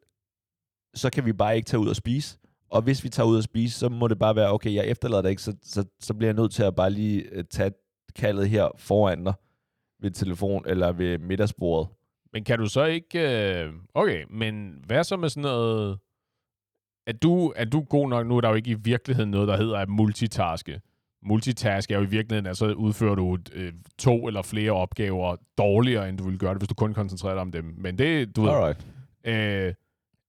[SPEAKER 1] så kan vi bare ikke tage ud og spise. Og hvis vi tager ud og spise, så må det bare være, okay, jeg efterlader dig ikke, så, så, så bliver jeg nødt til at bare lige øh, tage kaldet her foran dig ved telefon eller ved middagsbordet.
[SPEAKER 2] Men kan du så ikke... Øh, okay, men hvad så med sådan noget... Er du, er du god nok? Nu er der jo ikke i virkeligheden noget, der hedder at multitaske. Multitask er jo i virkeligheden, altså udfører du øh, to eller flere opgaver dårligere, end du ville gøre det, hvis du kun koncentrerer dig om dem. Men det, du ved,
[SPEAKER 1] Alright
[SPEAKER 2] øh,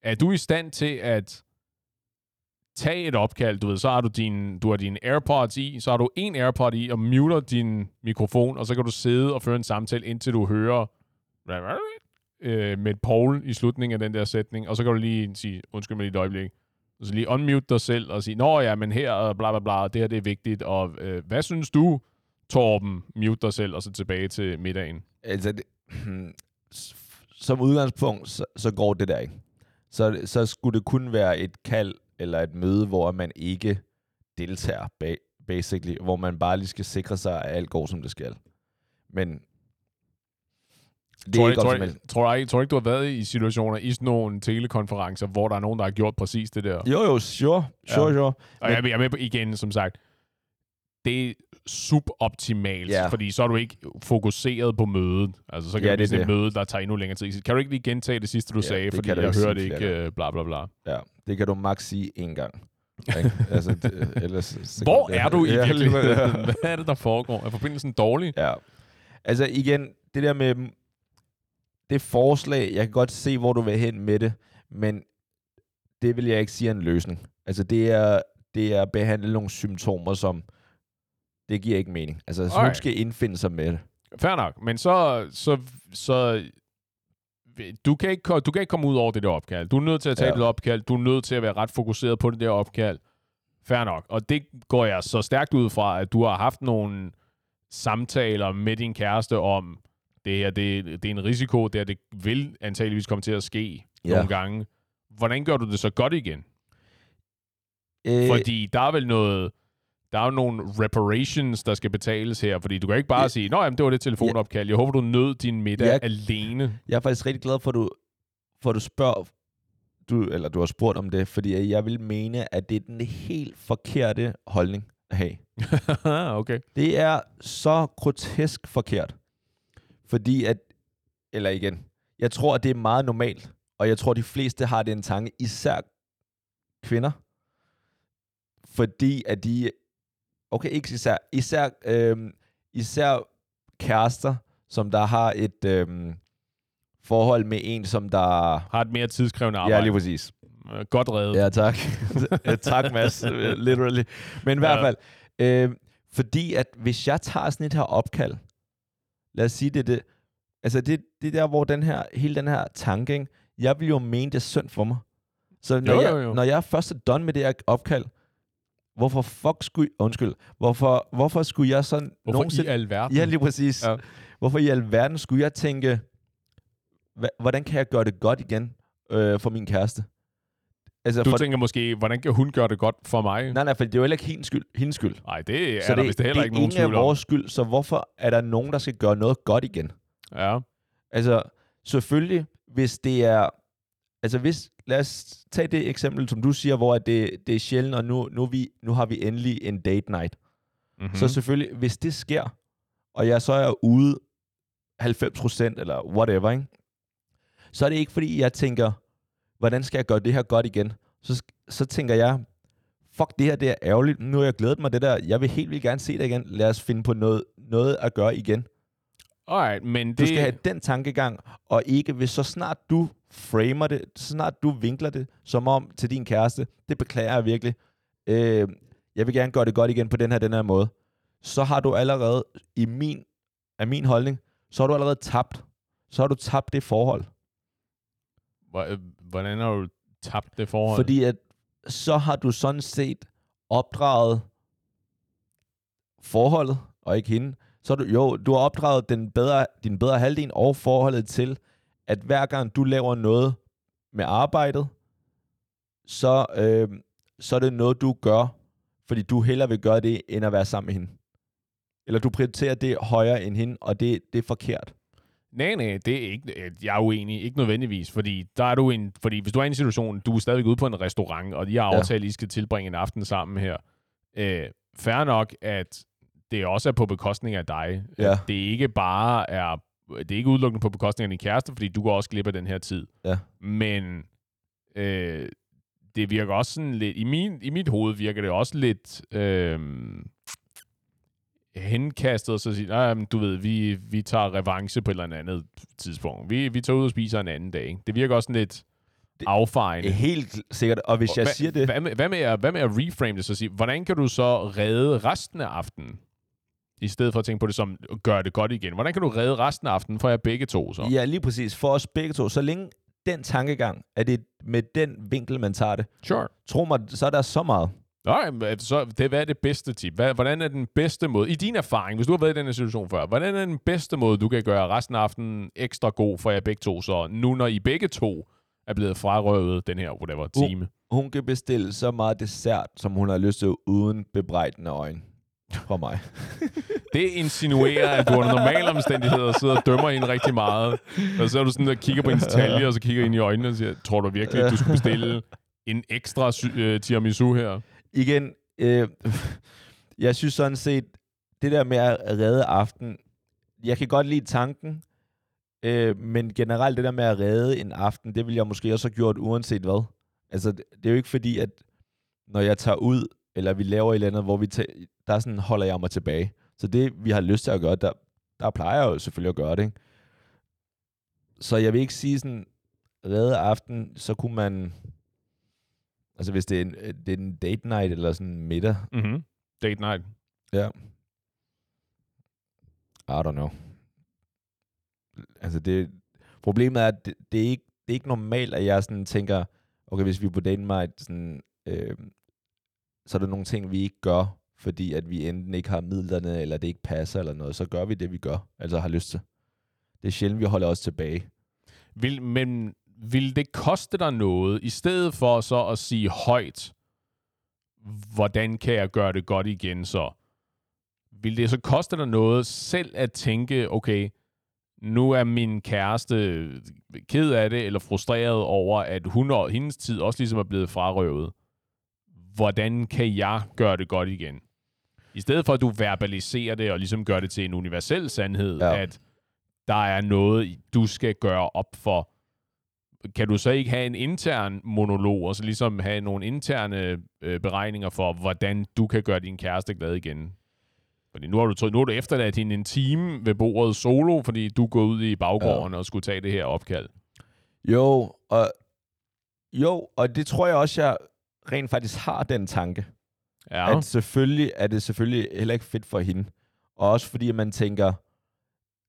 [SPEAKER 2] er du i stand til at tage et opkald, du ved, så har du din, du har dine AirPods i, så har du en AirPod i og muter din mikrofon, og så kan du sidde og føre en samtale, indtil du hører øh, med Paul i slutningen af den der sætning, og så kan du lige sige, undskyld mig lige et øjeblik, og så lige unmute dig selv og sige, nå ja, men her, og bla bla bla, det her det er vigtigt, og øh, hvad synes du, Torben, mute dig selv, og så tilbage til middagen.
[SPEAKER 1] Altså, det, som udgangspunkt, så, så går det der ikke. Så, så skulle det kun være et kald eller et møde, hvor man ikke deltager, ba- basically, hvor man bare lige skal sikre sig, at alt går, som det skal. Men det
[SPEAKER 2] tror,
[SPEAKER 1] er ikke
[SPEAKER 2] tror, jeg, tror, jeg, tror ikke, du har været i situationer i sådan nogle telekonferencer, hvor der er nogen, der har gjort præcis det der?
[SPEAKER 1] Jo, jo, sure, sure,
[SPEAKER 2] Ja.
[SPEAKER 1] sure.
[SPEAKER 2] Og jeg, er- jeg er med på igen, som sagt, det suboptimalt,
[SPEAKER 1] Ja.
[SPEAKER 2] fordi så er du ikke fokuseret på mødet. Altså, så kan
[SPEAKER 1] Ja,
[SPEAKER 2] ja, det
[SPEAKER 1] det
[SPEAKER 2] blive sådan et
[SPEAKER 1] det.
[SPEAKER 2] møde, der tager endnu længere tid. Kan du ikke lige gentage det sidste, du
[SPEAKER 1] Ja,
[SPEAKER 2] sagde,
[SPEAKER 1] det
[SPEAKER 2] fordi jeg hørte
[SPEAKER 1] flere
[SPEAKER 2] ikke
[SPEAKER 1] gange.
[SPEAKER 2] øh, bla bla bla.
[SPEAKER 1] Ja, det kan du maks sige én gang. Altså, det, ellers, så
[SPEAKER 2] Hvor
[SPEAKER 1] kan-
[SPEAKER 2] er du i
[SPEAKER 1] Ja,
[SPEAKER 2] virkeligheden? Hvad er det, der foregår? Er forbindelsen dårlig?
[SPEAKER 1] Ja. Altså igen, det der med det forslag, jeg kan godt se, hvor du vil hen med det, men det vil jeg ikke sige er en løsning. Altså det er, det er at behandle nogle symptomer, som det giver ikke mening. Altså så hun
[SPEAKER 2] Alright.
[SPEAKER 1] skal indfinde sig med det.
[SPEAKER 2] Fair nok, men så, så, så du kan, ikke, ko- du kan ikke komme ud over det der opkald. Du er nødt til at tage
[SPEAKER 1] Ja.
[SPEAKER 2] ja. det opkald. Du er nødt til at være ret fokuseret på det der opkald. Fair nok. Og det går jeg så stærkt ud fra, at du har haft nogle samtaler med din kæreste om, det her det, det er en risiko, det her det vil antageligvis komme til at ske
[SPEAKER 1] Ja.
[SPEAKER 2] ja. nogle gange. Hvordan gør du det så godt igen?
[SPEAKER 1] Øh,
[SPEAKER 2] Fordi der er vel noget... Der er jo nogle reparations, der skal betales her, fordi du kan ikke bare
[SPEAKER 1] Ja.
[SPEAKER 2] sige, Nå, jamen, det var det telefonopkald. Jeg håber, du nød din middag
[SPEAKER 1] Ja.
[SPEAKER 2] alene.
[SPEAKER 1] Jeg er faktisk rigtig glad for, at du, for at du spørger, du, eller du har spurgt om det, fordi jeg vil mene, at det er den helt forkerte holdning at have.
[SPEAKER 2] okay.
[SPEAKER 1] Det er så grotesk forkert. Fordi at, eller igen, jeg tror, at det er meget normalt, og jeg tror, de fleste har den tanke, især kvinder, fordi at de, okay, ikke især, især, øhm, især kærester, som der har et øhm, forhold med en, som der...
[SPEAKER 2] Har et mere tidskrævende
[SPEAKER 1] Ja,
[SPEAKER 2] arbejde.
[SPEAKER 1] lige præcis.
[SPEAKER 2] Ja, Godt reddet.
[SPEAKER 1] Ja, tak. Ja, tak, Mads. Literally. Men i hvert
[SPEAKER 2] Ja.
[SPEAKER 1] fald, øh, fordi at hvis jeg tager sådan et her opkald, lad os sige det, det altså det, det er der, hvor den her, hele den her tanke, ikke? jeg vil jo mene, det er synd for mig. Så når,
[SPEAKER 2] Jo,
[SPEAKER 1] jeg,
[SPEAKER 2] jo, jo.
[SPEAKER 1] når jeg først er done med det her opkald, hvorfor fuck skulle, undskyld, hvorfor, hvorfor skulle jeg sådan
[SPEAKER 2] Hvorfor
[SPEAKER 1] nogensinde,
[SPEAKER 2] i alverden?
[SPEAKER 1] Ja, lige præcis.
[SPEAKER 2] Ja.
[SPEAKER 1] Hvorfor i alverden skulle jeg tænke, hvordan kan jeg gøre det godt igen øh, for min kæreste? Altså,
[SPEAKER 2] Du
[SPEAKER 1] for,
[SPEAKER 2] tænker måske, hvordan kan hun gøre det godt for mig?
[SPEAKER 1] nej, nej, for det er jo heller ikke hendes skyld. Hendes skyld.
[SPEAKER 2] Nej, det er
[SPEAKER 1] så
[SPEAKER 2] der
[SPEAKER 1] det,
[SPEAKER 2] vist heller
[SPEAKER 1] det
[SPEAKER 2] ikke
[SPEAKER 1] er
[SPEAKER 2] nogen tvivl om.
[SPEAKER 1] vores skyld, så hvorfor er der nogen, der skal gøre noget godt igen?
[SPEAKER 2] Ja.
[SPEAKER 1] Altså, selvfølgelig, hvis det er... Altså, hvis... Lad os tage det eksempel, som du siger, hvor det, det er sjældent, og nu, nu, vi, nu har vi endelig en date night.
[SPEAKER 2] Mm-hmm.
[SPEAKER 1] Mm. Så selvfølgelig, hvis det sker, og jeg så er ude 90% eller whatever, ikke? så er det ikke fordi, jeg tænker, hvordan skal jeg gøre det her godt igen? Så, så tænker jeg, fuck det her, det er ærgerligt. Nu har jeg glædet mig det der. Jeg vil helt vildt gerne se det igen. Lad os finde på noget, noget at gøre igen.
[SPEAKER 2] Alright, men det...
[SPEAKER 1] Du skal have den tankegang, og ikke hvis så snart du framer det, så snart du vinkler det, som om til din kæreste, det beklager jeg virkelig. Øh, jeg vil gerne gøre det godt igen på den her, den her måde. Så har du allerede, i min, af min holdning, så har du allerede tabt. Så har du tabt det forhold.
[SPEAKER 2] Øh, Hvordan har du tabt det forhold?
[SPEAKER 1] Fordi at, så har du sådan set opdraget forholdet, og ikke hende. Så du, jo, du har opdraget den bedre, din bedre halvdel og forholdet til, at hver gang du laver noget med arbejdet, så, øh, så er det noget, du gør, fordi du hellere vil gøre det, end at være sammen med hende. Eller du prioriterer det højere end hende, og det, det er forkert.
[SPEAKER 2] Nej, nej, det er ikke, øh, jeg er uenig. Ikke nødvendigvis, fordi der er du en, fordi hvis du er i en situation, du er stadigvæk ude på en restaurant, og de har
[SPEAKER 1] Ja.
[SPEAKER 2] aftalt, at I skal tilbringe en aften sammen her. Øh, fair nok, at det også er på bekostning af dig.
[SPEAKER 1] Ja.
[SPEAKER 2] Det ikke bare er, det er ikke udelukkende på bekostning af din kæreste, fordi du går også glip af den her tid.
[SPEAKER 1] Ja.
[SPEAKER 2] Men øh, det virker også sådan lidt, i, min, i mit hoved virker det også lidt, øh, henkastet og så sige, nej, men du ved, vi, vi tager revanche på et eller andet tidspunkt. Vi, vi tager ud og spiser en anden dag. Ikke? Det virker også sådan lidt affejende.
[SPEAKER 1] Helt sikkert. Og hvis jeg
[SPEAKER 2] Hva-
[SPEAKER 1] siger det...
[SPEAKER 2] Hvad med, hvad, med at, hvad med at reframe det så sige, hvordan kan du så redde resten af aftenen? I stedet for at tænke på det som, gør det godt igen. Hvordan kan du redde resten af aftenen for jer begge to så?
[SPEAKER 1] Ja, lige præcis. For os begge to. Så længe den tankegang, at det med den vinkel, man tager det.
[SPEAKER 2] Sure.
[SPEAKER 1] Tro mig, så er der så meget.
[SPEAKER 2] Nå, jamen, så det, hvad er det bedste tip? Hvad, hvordan er den bedste måde, i din erfaring, hvis du har været i den her situation før, hvordan er den bedste måde, du kan gøre resten af aftenen ekstra god for jer begge to, så nu når I begge to er blevet frarøvet den her, whatever, time?
[SPEAKER 1] Hun kan bestille så meget dessert, som hun har lyst til, uden bebrejdende øjne fra mig.
[SPEAKER 2] Det insinuerer, at du under normale omstændigheder sidder og dømmer hende rigtig meget. Og så er du sådan og kigger på hendes talje, og så kigger ind i øjnene og siger, tror du virkelig, at du skulle bestille en ekstra øh, tiramisu her?
[SPEAKER 1] Igen, øh, jeg synes sådan set, det der med at redde aften, jeg kan godt lide tanken, øh, men generelt det der med at redde en aften, det vil jeg måske også have gjort uanset hvad. Altså, det, det er jo ikke fordi, at når jeg tager ud, eller vi laver et eller andet, hvor vi tager, der sådan holder jeg mig tilbage. Så det, vi har lyst til at gøre, der, der plejer jeg jo selvfølgelig at gøre det. Ikke? Så jeg vil ikke sige sådan, redde aften, så kunne man... Altså hvis det er en, det er en date night eller sådan en middag.
[SPEAKER 2] Mm-hmm. Date night.
[SPEAKER 1] Ja. I don't know. Altså det... Problemet er, at det, det, er ikke, det er ikke normalt, at jeg sådan tænker, okay, hvis vi er på date night, sådan, øh, så er der nogle ting, vi ikke gør, fordi at vi enten ikke har midlerne, eller det ikke passer eller noget, så gør vi det, vi gør, altså har lyst til. Det er sjældent, vi holder os tilbage.
[SPEAKER 2] Vil, men vil det koste dig noget, i stedet for så at sige højt, hvordan kan jeg gøre det godt igen så? Vil det så koste dig noget selv at tænke, okay, nu er min kæreste ked af det, eller frustreret over, at hun og hendes tid også ligesom er blevet frarøvet. Hvordan kan jeg gøre det godt igen? I stedet for, at du verbaliserer det og ligesom gør det til en universel sandhed,
[SPEAKER 1] Ja.
[SPEAKER 2] at der er noget, du skal gøre op for. Kan du så ikke have en intern monolog, og så ligesom have nogle interne øh, beregninger for, hvordan du kan gøre din kæreste glad igen? Fordi nu har du, nu har du efterladt hende en time ved bordet solo, fordi du går ud i baggården ja. og skulle tage det her opkald.
[SPEAKER 1] Jo, og, jo, og det tror jeg også, jeg rent faktisk har den tanke.
[SPEAKER 2] Ja.
[SPEAKER 1] At selvfølgelig er det selvfølgelig heller ikke fedt for hende. Og også fordi man tænker,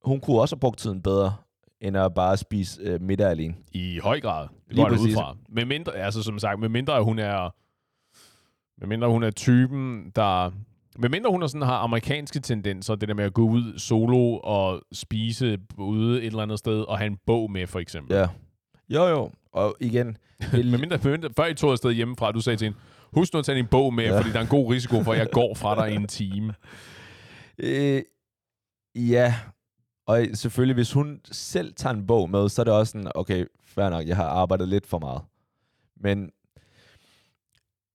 [SPEAKER 1] hun kunne også have brugt tiden bedre, end at bare spise øh, middag alene.
[SPEAKER 2] I høj grad. Det
[SPEAKER 1] Lige
[SPEAKER 2] går ud fra. Med mindre, altså som sagt, med mindre hun er, med mindre hun er typen, der, med mindre hun er sådan, har amerikanske tendenser, det der med at gå ud solo og spise ude et eller andet sted, og have en bog med, for eksempel.
[SPEAKER 1] Ja. Jo, jo. Og igen, er
[SPEAKER 2] Med mindre, mindre, før I tog afsted hjemmefra, du sagde til hende, husk nu at tage din bog med,
[SPEAKER 1] Ja.
[SPEAKER 2] fordi der er en god risiko for, at jeg går fra dig i en time.
[SPEAKER 1] Øh, ja, og selvfølgelig, hvis hun selv tager en bog med, så er det også sådan, okay, fair nok, jeg har arbejdet lidt for meget. Men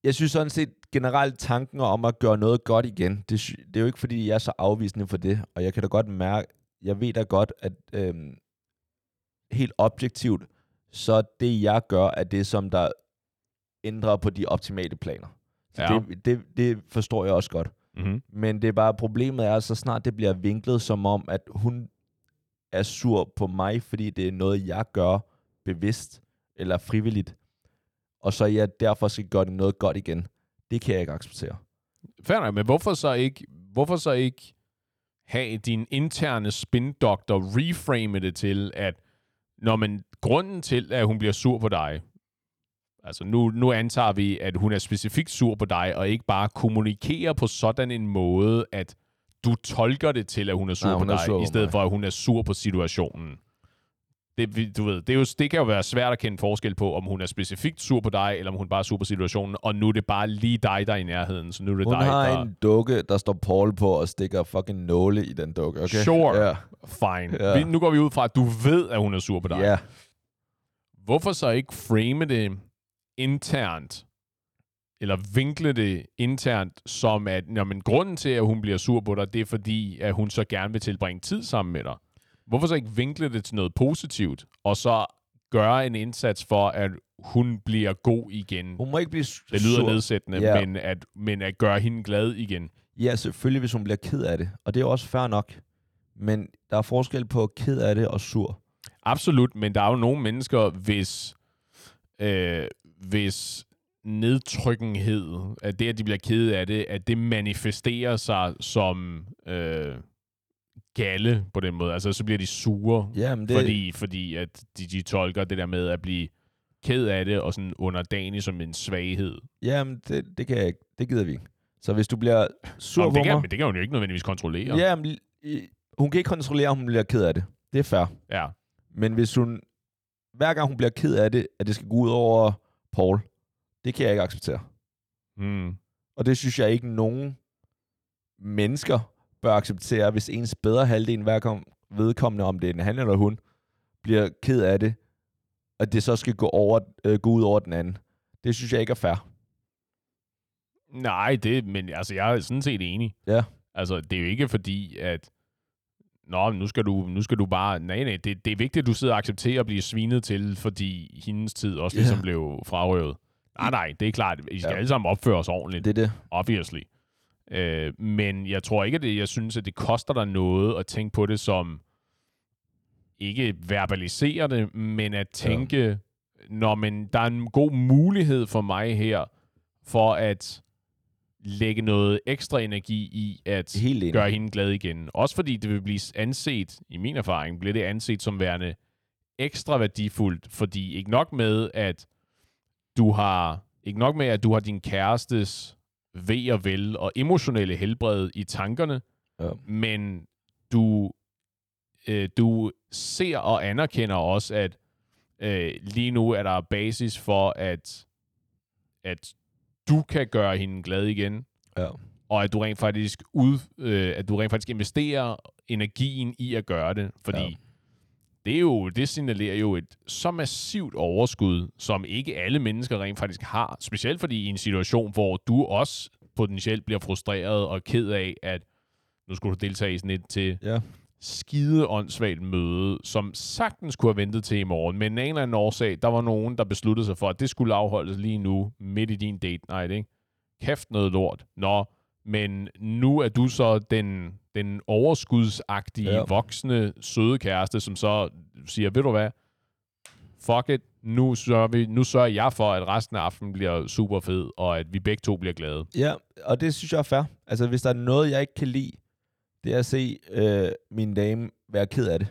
[SPEAKER 1] jeg synes sådan set generelt tanken om at gøre noget godt igen, det, det er jo ikke fordi, jeg er så afvisende for det, og jeg kan da godt mærke, jeg ved da godt, at øhm, helt objektivt, så det jeg gør, er det, som der ændrer på de optimale planer. Så
[SPEAKER 2] Ja.
[SPEAKER 1] det, det, det forstår jeg også godt.
[SPEAKER 2] Mm-hmm.
[SPEAKER 1] Men det er bare, problemet er, så snart det bliver vinklet som om, at hun er sur på mig, fordi det er noget, jeg gør bevidst eller frivilligt, og så jeg derfor skal gøre det noget godt igen. Det kan jeg ikke acceptere.
[SPEAKER 2] Nok, men hvorfor så ikke, hvorfor så ikke have din interne spindoktor reframe det til, at når man grunden til, at hun bliver sur på dig, altså nu, nu antager vi, at hun er specifikt sur på dig, og ikke bare kommunikerer på sådan en måde, at du tolker det til, at hun er sur
[SPEAKER 1] Nej,
[SPEAKER 2] på dig,
[SPEAKER 1] sur på
[SPEAKER 2] i stedet
[SPEAKER 1] mig.
[SPEAKER 2] for, at hun er sur på situationen. Det, du ved, det, er jo, det kan jo være svært at kende forskel på, om hun er specifikt sur på dig, eller om hun bare er sur på situationen, og nu er det bare lige dig, der er i nærheden, så nu er det
[SPEAKER 1] Hun
[SPEAKER 2] dig,
[SPEAKER 1] har
[SPEAKER 2] der...
[SPEAKER 1] en dukke, der står Paul på og stikker fucking nåle i den dukke, okay?
[SPEAKER 2] Sure.
[SPEAKER 1] Ja.
[SPEAKER 2] Fine.
[SPEAKER 1] Ja.
[SPEAKER 2] Vi, nu går vi ud fra, at du ved, at hun er sur på dig.
[SPEAKER 1] ja.
[SPEAKER 2] Hvorfor så ikke frame det internt? Eller vinkle det internt som, at når men grunden til, at hun bliver sur på dig, det er fordi, at hun så gerne vil tilbringe tid sammen med dig. Hvorfor så ikke vinkle det til noget positivt, og så gøre en indsats for, at hun bliver god igen?
[SPEAKER 1] Hun må ikke blive
[SPEAKER 2] Det lyder
[SPEAKER 1] sur.
[SPEAKER 2] nedsættende,
[SPEAKER 1] Ja.
[SPEAKER 2] men, at, men at gøre hende glad igen.
[SPEAKER 1] Ja, selvfølgelig, hvis hun bliver ked af det. Og det er også fair nok. Men der er forskel på ked af det og sur.
[SPEAKER 2] Absolut, men der er jo nogle mennesker, hvis, øh, hvis nedtrykkenhed, at det, at de bliver kede af det, at det manifesterer sig som øh, galle på den måde. Altså, så bliver de sure,
[SPEAKER 1] Jamen,
[SPEAKER 2] det... fordi, fordi at de, de tolker det der med at blive ked af det og sådan underdanig som en svaghed.
[SPEAKER 1] Jamen, det, det kan jeg ikke. Det gider vi ikke. Så hvis du bliver sur
[SPEAKER 2] Nå, det, kan,
[SPEAKER 1] mig...
[SPEAKER 2] men det kan hun jo ikke nødvendigvis kontrollere.
[SPEAKER 1] Jamen, i- hun kan ikke kontrollere, om hun bliver ked af det. Det er fair.
[SPEAKER 2] ja.
[SPEAKER 1] Men hvis hun, hver gang hun bliver ked af det, at det skal gå ud over Paul, det kan jeg ikke acceptere.
[SPEAKER 2] Mm.
[SPEAKER 1] Og det synes jeg ikke nogen mennesker bør acceptere, hvis ens bedre halvdel hver gang vedkommende, om det er en han eller hun, bliver ked af det, at det så skal gå, over, øh, gå ud over den anden. Det synes jeg ikke er fair.
[SPEAKER 2] Nej, det, men altså, jeg er sådan set enig.
[SPEAKER 1] Ja.
[SPEAKER 2] Altså, det er jo ikke fordi, at Nå, nu skal du, nu skal du bare... Nej, nej, det, det er vigtigt, at du sidder og accepterer at blive svinet til, fordi hendes tid også
[SPEAKER 1] Ja.
[SPEAKER 2] ligesom blev frarøvet. Nej, nej, det er klart. I skal
[SPEAKER 1] Ja.
[SPEAKER 2] alle sammen opføre os ordentligt.
[SPEAKER 1] Det er det.
[SPEAKER 2] obviously. Øh, men jeg tror ikke, at det, jeg synes, at det koster dig noget at tænke på det som ikke verbalisere det, men at tænke, ja. når men der er en god mulighed for mig her, for at lægge noget ekstra energi i at
[SPEAKER 1] Helt enig.
[SPEAKER 2] gøre hende glad igen. Også fordi det vil blive anset, i min erfaring, bliver det anset som værende ekstra værdifuldt, fordi ikke nok med, at du har ikke nok med, at du har din kærestes ved og vel og emotionelle helbred i tankerne,
[SPEAKER 1] Ja.
[SPEAKER 2] men du, øh, du ser og anerkender også, at øh, lige nu er der basis for, at, at du kan gøre hende glad igen,
[SPEAKER 1] Ja.
[SPEAKER 2] og at du rent faktisk ud, øh, at du rent faktisk investerer energien i at gøre det, fordi
[SPEAKER 1] Ja.
[SPEAKER 2] det er jo det signalerer jo et så massivt overskud, som ikke alle mennesker rent faktisk har, specielt fordi i en situation, hvor du også potentielt bliver frustreret og ked af, at nu skulle du deltage i sådan et til
[SPEAKER 1] Ja.
[SPEAKER 2] Skide åndssvagt møde, som sagtens kunne have ventet til i morgen, men af en eller anden årsag, der var nogen, der besluttede sig for, at det skulle afholdes lige nu, midt i din date night, ikke? Kæft noget lort. Nå, men nu er du så den, den overskudsagtige,
[SPEAKER 1] Ja.
[SPEAKER 2] voksne, søde kæreste, som så siger, ved du hvad, fuck it, nu sørger, vi, nu sørger jeg for, at resten af aftenen bliver super fed, og at vi begge to bliver glade.
[SPEAKER 1] Ja, og det synes jeg er fair. Altså, hvis der er noget, jeg ikke kan lide, det er at se øh, min dame være ked af det.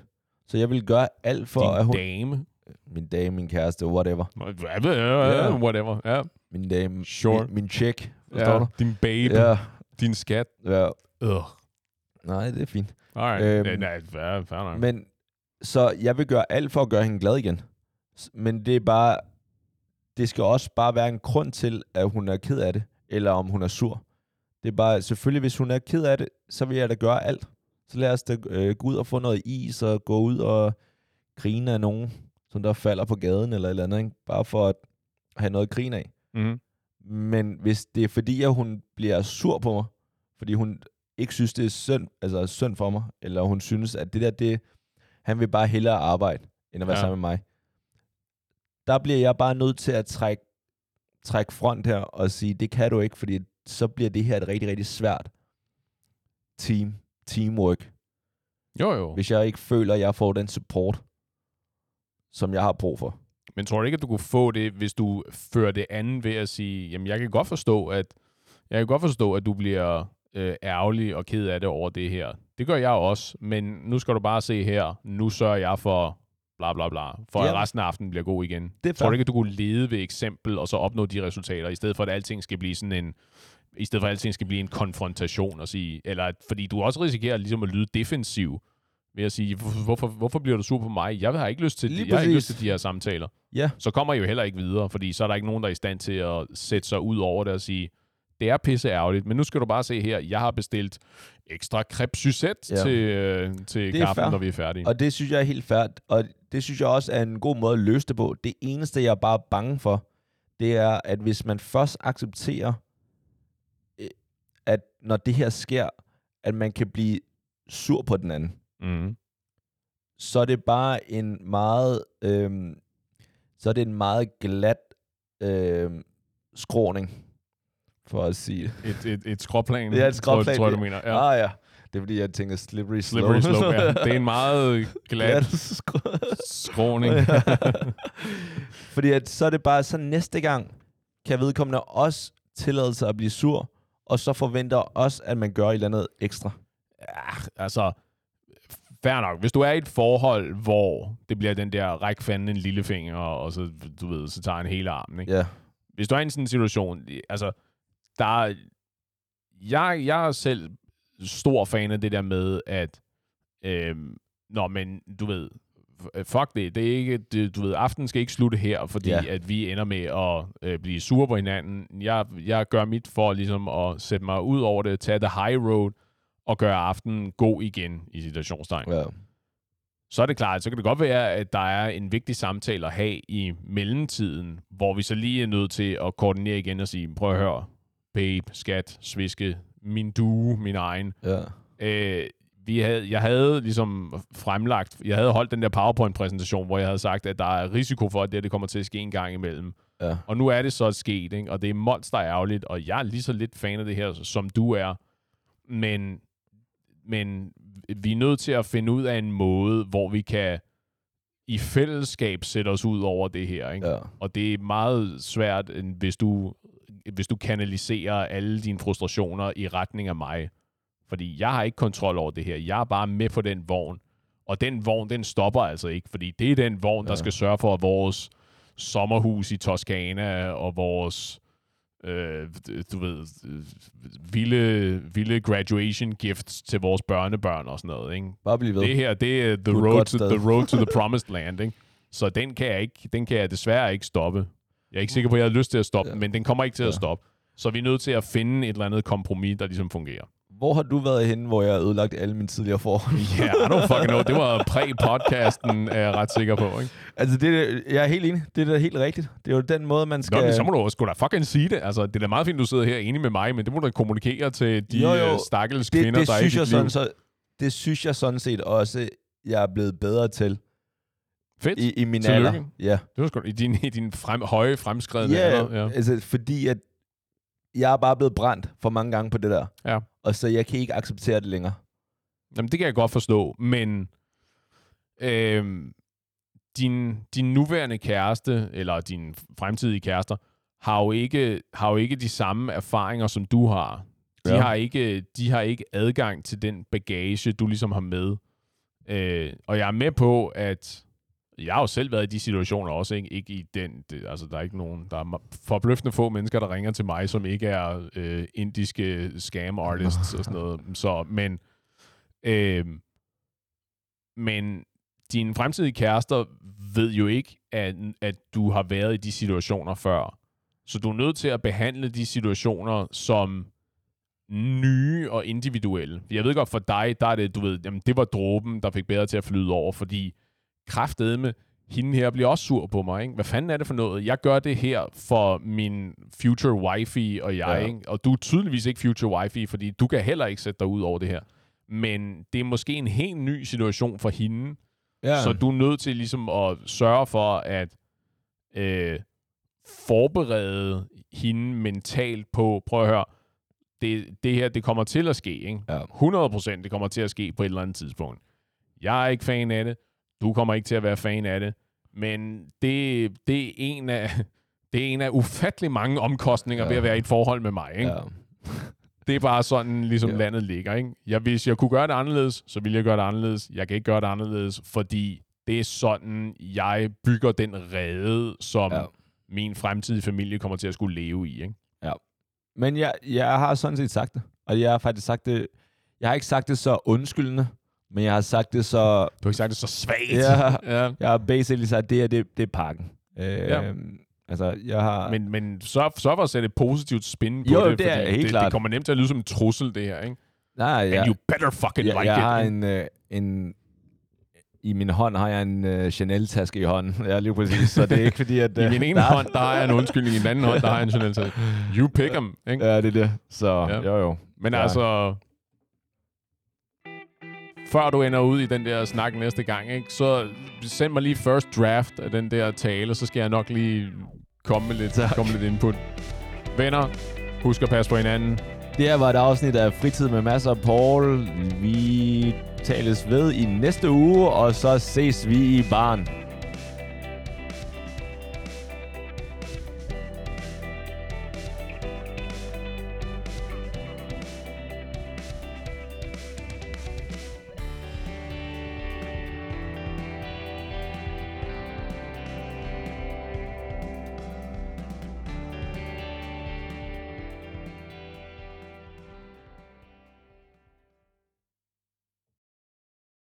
[SPEAKER 1] Så jeg vil gøre alt for,
[SPEAKER 2] Din
[SPEAKER 1] at hun...
[SPEAKER 2] dame,
[SPEAKER 1] Min dame, min kæreste, whatever.
[SPEAKER 2] Ja. whatever, ja.
[SPEAKER 1] Min dame,
[SPEAKER 2] Sure.
[SPEAKER 1] min, min chick. Forstår
[SPEAKER 2] ja.
[SPEAKER 1] du?
[SPEAKER 2] Din babe,
[SPEAKER 1] Ja,
[SPEAKER 2] din skat.
[SPEAKER 1] ja.
[SPEAKER 2] Ugh.
[SPEAKER 1] Nej, det er fint.
[SPEAKER 2] Alright.
[SPEAKER 1] Øhm,
[SPEAKER 2] nej, fair, fair nok.
[SPEAKER 1] Men så jeg vil gøre alt for at gøre hende glad igen. Men det er bare, det skal også bare være en grund til, at hun er ked af det, eller om hun er sur. Det er bare, selvfølgelig hvis hun er ked af det, så vil jeg da gøre alt. Så lad os da øh, gå ud og få noget is, og gå ud og grine af nogen, som der falder på gaden eller et eller andet, ikke? bare for at have noget at grine af.
[SPEAKER 2] mm-hmm.
[SPEAKER 1] Men hvis det er fordi, at hun bliver sur på mig, fordi hun ikke synes, det er synd, altså synd for mig, eller hun synes, at det der, det, han vil bare hellere arbejde, end at være
[SPEAKER 2] ja.
[SPEAKER 1] sammen med mig, der bliver jeg bare nødt til at trække, trække front her og sige, det kan du ikke, fordi så bliver det her et rigtig, rigtig svært team, teamwork,
[SPEAKER 2] Jo, jo.
[SPEAKER 1] hvis jeg ikke føler, at jeg får den support, som jeg har brug for.
[SPEAKER 2] Men tror du ikke, at du kunne få det, hvis du fører det andet ved at sige, jamen jeg kan godt forstå, at jeg kan godt forstå, at du bliver øh, ærgerlig og ked af det over det her. Det gør jeg også, men nu skal du bare se her, nu sørger jeg for bla bla bla, for at
[SPEAKER 1] Ja.
[SPEAKER 2] resten af aftenen bliver god igen.
[SPEAKER 1] Det
[SPEAKER 2] Tror du ikke, at du kunne lede ved eksempel, og så opnå de resultater, i stedet for at alting skal blive sådan en i stedet for at alting skal blive en konfrontation og sige, eller fordi du også risikerer ligesom at lyde defensiv ved at sige, "Hvor- hvorfor, hvorfor bliver du sur på mig? Jeg har ikke lyst til,
[SPEAKER 1] Lige
[SPEAKER 2] jeg har ikke lyst til de her samtaler
[SPEAKER 1] Ja,
[SPEAKER 2] så kommer I jo heller ikke videre, fordi så er der ikke nogen, der er i stand til at sætte sig ud over det og sige, det er pisse ærgerligt, men nu skal du bare se her, jeg har bestilt ekstra crepe Suzette
[SPEAKER 1] Ja.
[SPEAKER 2] til, øh, til
[SPEAKER 1] Det
[SPEAKER 2] kaffen,
[SPEAKER 1] fair.
[SPEAKER 2] når vi er færdige.
[SPEAKER 1] Og det synes jeg er helt færdigt. Og det synes jeg også er en god måde at løse det på. Det eneste, jeg er bare bange for, det er, at hvis man først accepterer, når det her sker, at man kan blive sur på den anden,
[SPEAKER 2] mm.
[SPEAKER 1] så er det bare en meget, øhm, så er det en meget glat øhm, skråning, for at sige det.
[SPEAKER 2] et, et, et skråplan,
[SPEAKER 1] Det er et skråplan,
[SPEAKER 2] tror, jeg- tror jeg, du mener. Ja.
[SPEAKER 1] Ah ja, det er fordi, jeg tænker slippery slope.
[SPEAKER 2] Slippery slope, ja. Det er en meget glat
[SPEAKER 1] skråning. Fordi at, så er det bare, så næste gang kan vedkommende også tillade sig at blive sur, og så forventer også, at man gør et eller andet ekstra.
[SPEAKER 2] ja, altså, fair nok. Hvis du er i et forhold, hvor det bliver den der ræk fanden en lillefinger, og så, du ved, så tager en hele armen, ikke?
[SPEAKER 1] Ja.
[SPEAKER 2] Hvis du er i en sådan situation, altså, der er, jeg, jeg er selv stor fan af det der med, at, øhm, nå, men du ved, fuck det, det er ikke, det, du ved, aftenen skal ikke slutte her, fordi
[SPEAKER 1] Ja.
[SPEAKER 2] at vi ender med at øh, blive sure på hinanden. Jeg, jeg gør mit for ligesom at sætte mig ud over det, tage the high road, og gøre aftenen god igen, i situationstegn
[SPEAKER 1] ja.
[SPEAKER 2] så er det klart, så kan det godt være, at der er en vigtig samtale at have i mellemtiden, hvor vi så lige er nødt til at koordinere igen og sige, prøv at høre, babe, skat, sviske, min due, min egen.
[SPEAKER 1] ja.
[SPEAKER 2] Øh, vi havde, jeg havde ligesom fremlagt, jeg havde holdt den der PowerPoint-præsentation, hvor jeg havde sagt, at der er risiko for, at det, det kommer til at ske en gang imellem.
[SPEAKER 1] Ja.
[SPEAKER 2] Og nu er det så sket, ikke? og det er monster ærgerligt, og jeg er lige så lidt fan af det her, som du er. Men, men vi er nødt til at finde ud af en måde, hvor vi kan i fællesskab sætte os ud over det her. Ikke?
[SPEAKER 1] ja.
[SPEAKER 2] Og det er meget svært, hvis du, hvis du kanaliserer alle dine frustrationer i retning af mig. Fordi jeg har ikke kontrol over det her. Jeg er bare med på den vogn. Og den vogn, den stopper altså ikke. Fordi det er den vogn, der
[SPEAKER 1] Ja.
[SPEAKER 2] skal sørge for, at vores sommerhus i Toskana og vores øh, du ved, vilde, vilde graduation gifts til vores børnebørn og sådan noget. Ikke?
[SPEAKER 1] Bare bliv ved.
[SPEAKER 2] Det her, det er the road, to,
[SPEAKER 1] sted.
[SPEAKER 2] the road to the promised land, ikke? Så den kan, jeg ikke, den kan jeg desværre ikke stoppe. Jeg er ikke sikker på, at jeg har lyst til at stoppe
[SPEAKER 1] Ja.
[SPEAKER 2] den, men den kommer ikke til
[SPEAKER 1] Ja.
[SPEAKER 2] at stoppe. Så vi er nødt til at finde et eller andet kompromis, der ligesom fungerer.
[SPEAKER 1] Hvor har du været henne, hvor jeg har ødelagt alle mine tidligere forhold?
[SPEAKER 2] Ja, yeah, I don't fucking know. Det var præ-podcasten, er jeg ret sikker på, ikke?
[SPEAKER 1] altså, det, jeg er helt enig. Det er da helt rigtigt. Det er jo den måde, man skal...
[SPEAKER 2] Nå, men så må du sgu da fucking sige det. Altså, det er da meget fint, du sidder her enig med mig, men det må du kommunikere til de
[SPEAKER 1] Jo, jo.
[SPEAKER 2] øh, stakkels
[SPEAKER 1] det,
[SPEAKER 2] kvinder,
[SPEAKER 1] det,
[SPEAKER 2] der er i
[SPEAKER 1] synes jeg sådan, så, det synes jeg sådan set også, jeg er blevet bedre til
[SPEAKER 2] Fedt.
[SPEAKER 1] i, i min
[SPEAKER 2] Tillykke.
[SPEAKER 1] alder. Ja.
[SPEAKER 2] Det var sgu i din, i din frem, høje, fremskredende
[SPEAKER 1] Ja,
[SPEAKER 2] alder. Ja.
[SPEAKER 1] altså fordi at jeg er bare blevet brændt for mange gange på det der.
[SPEAKER 2] Ja.
[SPEAKER 1] Og så jeg kan ikke acceptere det længere.
[SPEAKER 2] Jamen, det kan jeg godt forstå, men øhm, din, din nuværende kæreste, eller din fremtidige kærester, har jo ikke, har jo ikke de samme erfaringer, som du har. De,
[SPEAKER 1] Ja.
[SPEAKER 2] har ikke, de har ikke adgang til den bagage, du ligesom har med. Øh, og jeg er med på, at jeg har jo selv været i de situationer også, ikke, ikke i den, det, altså der er ikke nogen, der er forbløffende få mennesker, der ringer til mig, som ikke er øh, indiske scam artists og sådan noget. Så, men, øh, men dine fremtidige kærester ved jo ikke, at, at du har været i de situationer før. Så du er nødt til at behandle de situationer som nye og individuelle. Jeg ved godt, for dig, der er det, du ved, jamen, det var dråben, der fik bedre til at flyde over, fordi kraftedeme, hende her bliver også sur på mig. Ikke? Hvad fanden er det for noget? Jeg gør det her for min future wifey og jeg,
[SPEAKER 1] Ja.
[SPEAKER 2] ikke? og du er tydeligvis ikke future wifey, fordi du kan heller ikke sætte dig ud over det her. Men det er måske en helt ny situation for hende,
[SPEAKER 1] Ja.
[SPEAKER 2] så du er nødt til ligesom at sørge for at øh, forberede hende mentalt på, prøv at høre, det, det her, det kommer til at ske, ikke?
[SPEAKER 1] Ja.
[SPEAKER 2] 100% det kommer til at ske på et eller andet tidspunkt. Jeg er ikke fan af det. Du kommer ikke til at være fan af det. Men det, det, er, en af, det er en af ufattelig mange omkostninger
[SPEAKER 1] Ja.
[SPEAKER 2] ved at være i et forhold med mig. Ikke?
[SPEAKER 1] ja.
[SPEAKER 2] Det er bare sådan, ligesom
[SPEAKER 1] Ja.
[SPEAKER 2] ja. landet ligger. Ikke? Jeg, hvis jeg kunne gøre det anderledes, så ville jeg gøre det anderledes. Jeg kan ikke gøre det anderledes, fordi det er sådan, jeg bygger den rede, som
[SPEAKER 1] Ja.
[SPEAKER 2] ja. min fremtidige familie kommer til at skulle leve i. Ikke?
[SPEAKER 1] Men jeg, jeg har sådan set sagt det. Og jeg har faktisk sagt det... Jeg har ikke sagt det så undskyldende, men jeg har sagt det så...
[SPEAKER 2] Du har ikke sagt det så svagt.
[SPEAKER 1] Ja.
[SPEAKER 2] ja.
[SPEAKER 1] Jeg har basically sagt, at det her, det, det er pakken. Øh,
[SPEAKER 2] Ja.
[SPEAKER 1] Altså, jeg har...
[SPEAKER 2] Men, men så, så for at sætte et positivt spin på
[SPEAKER 1] Jo,
[SPEAKER 2] det,
[SPEAKER 1] det er
[SPEAKER 2] fordi
[SPEAKER 1] helt
[SPEAKER 2] det,
[SPEAKER 1] klart.
[SPEAKER 2] det kommer nemt til at lyde som en trussel, det her. Ikke?
[SPEAKER 1] nej, jeg,
[SPEAKER 2] And you better fucking
[SPEAKER 1] jeg,
[SPEAKER 2] like
[SPEAKER 1] jeg
[SPEAKER 2] it.
[SPEAKER 1] har
[SPEAKER 2] ikke?
[SPEAKER 1] en, øh, en... I min hånd har jeg en uh, Chanel-taske i hånden. Ja, lige præcis. Så det er ikke fordi, at...
[SPEAKER 2] I
[SPEAKER 1] øh,
[SPEAKER 2] min ene
[SPEAKER 1] der er-
[SPEAKER 2] hånd, der har jeg en undskyldning. I den anden hånd, der har jeg en Chanel til. You pick 'em, ikke?
[SPEAKER 1] Ja, det er det. Så
[SPEAKER 2] Ja.
[SPEAKER 1] jo, jo.
[SPEAKER 2] Men
[SPEAKER 1] Ja.
[SPEAKER 2] altså... Før du ender ud i den der snak næste gang, ikke, så send mig lige first draft af den der tale, så skal jeg nok lige komme med lidt,
[SPEAKER 1] Tak.
[SPEAKER 2] komme med lidt input. Venner, husk at passe på hinanden.
[SPEAKER 1] Det her var et afsnit af Fritid med masser af Paul. Vi tales ved i næste uge, og så ses vi i barn.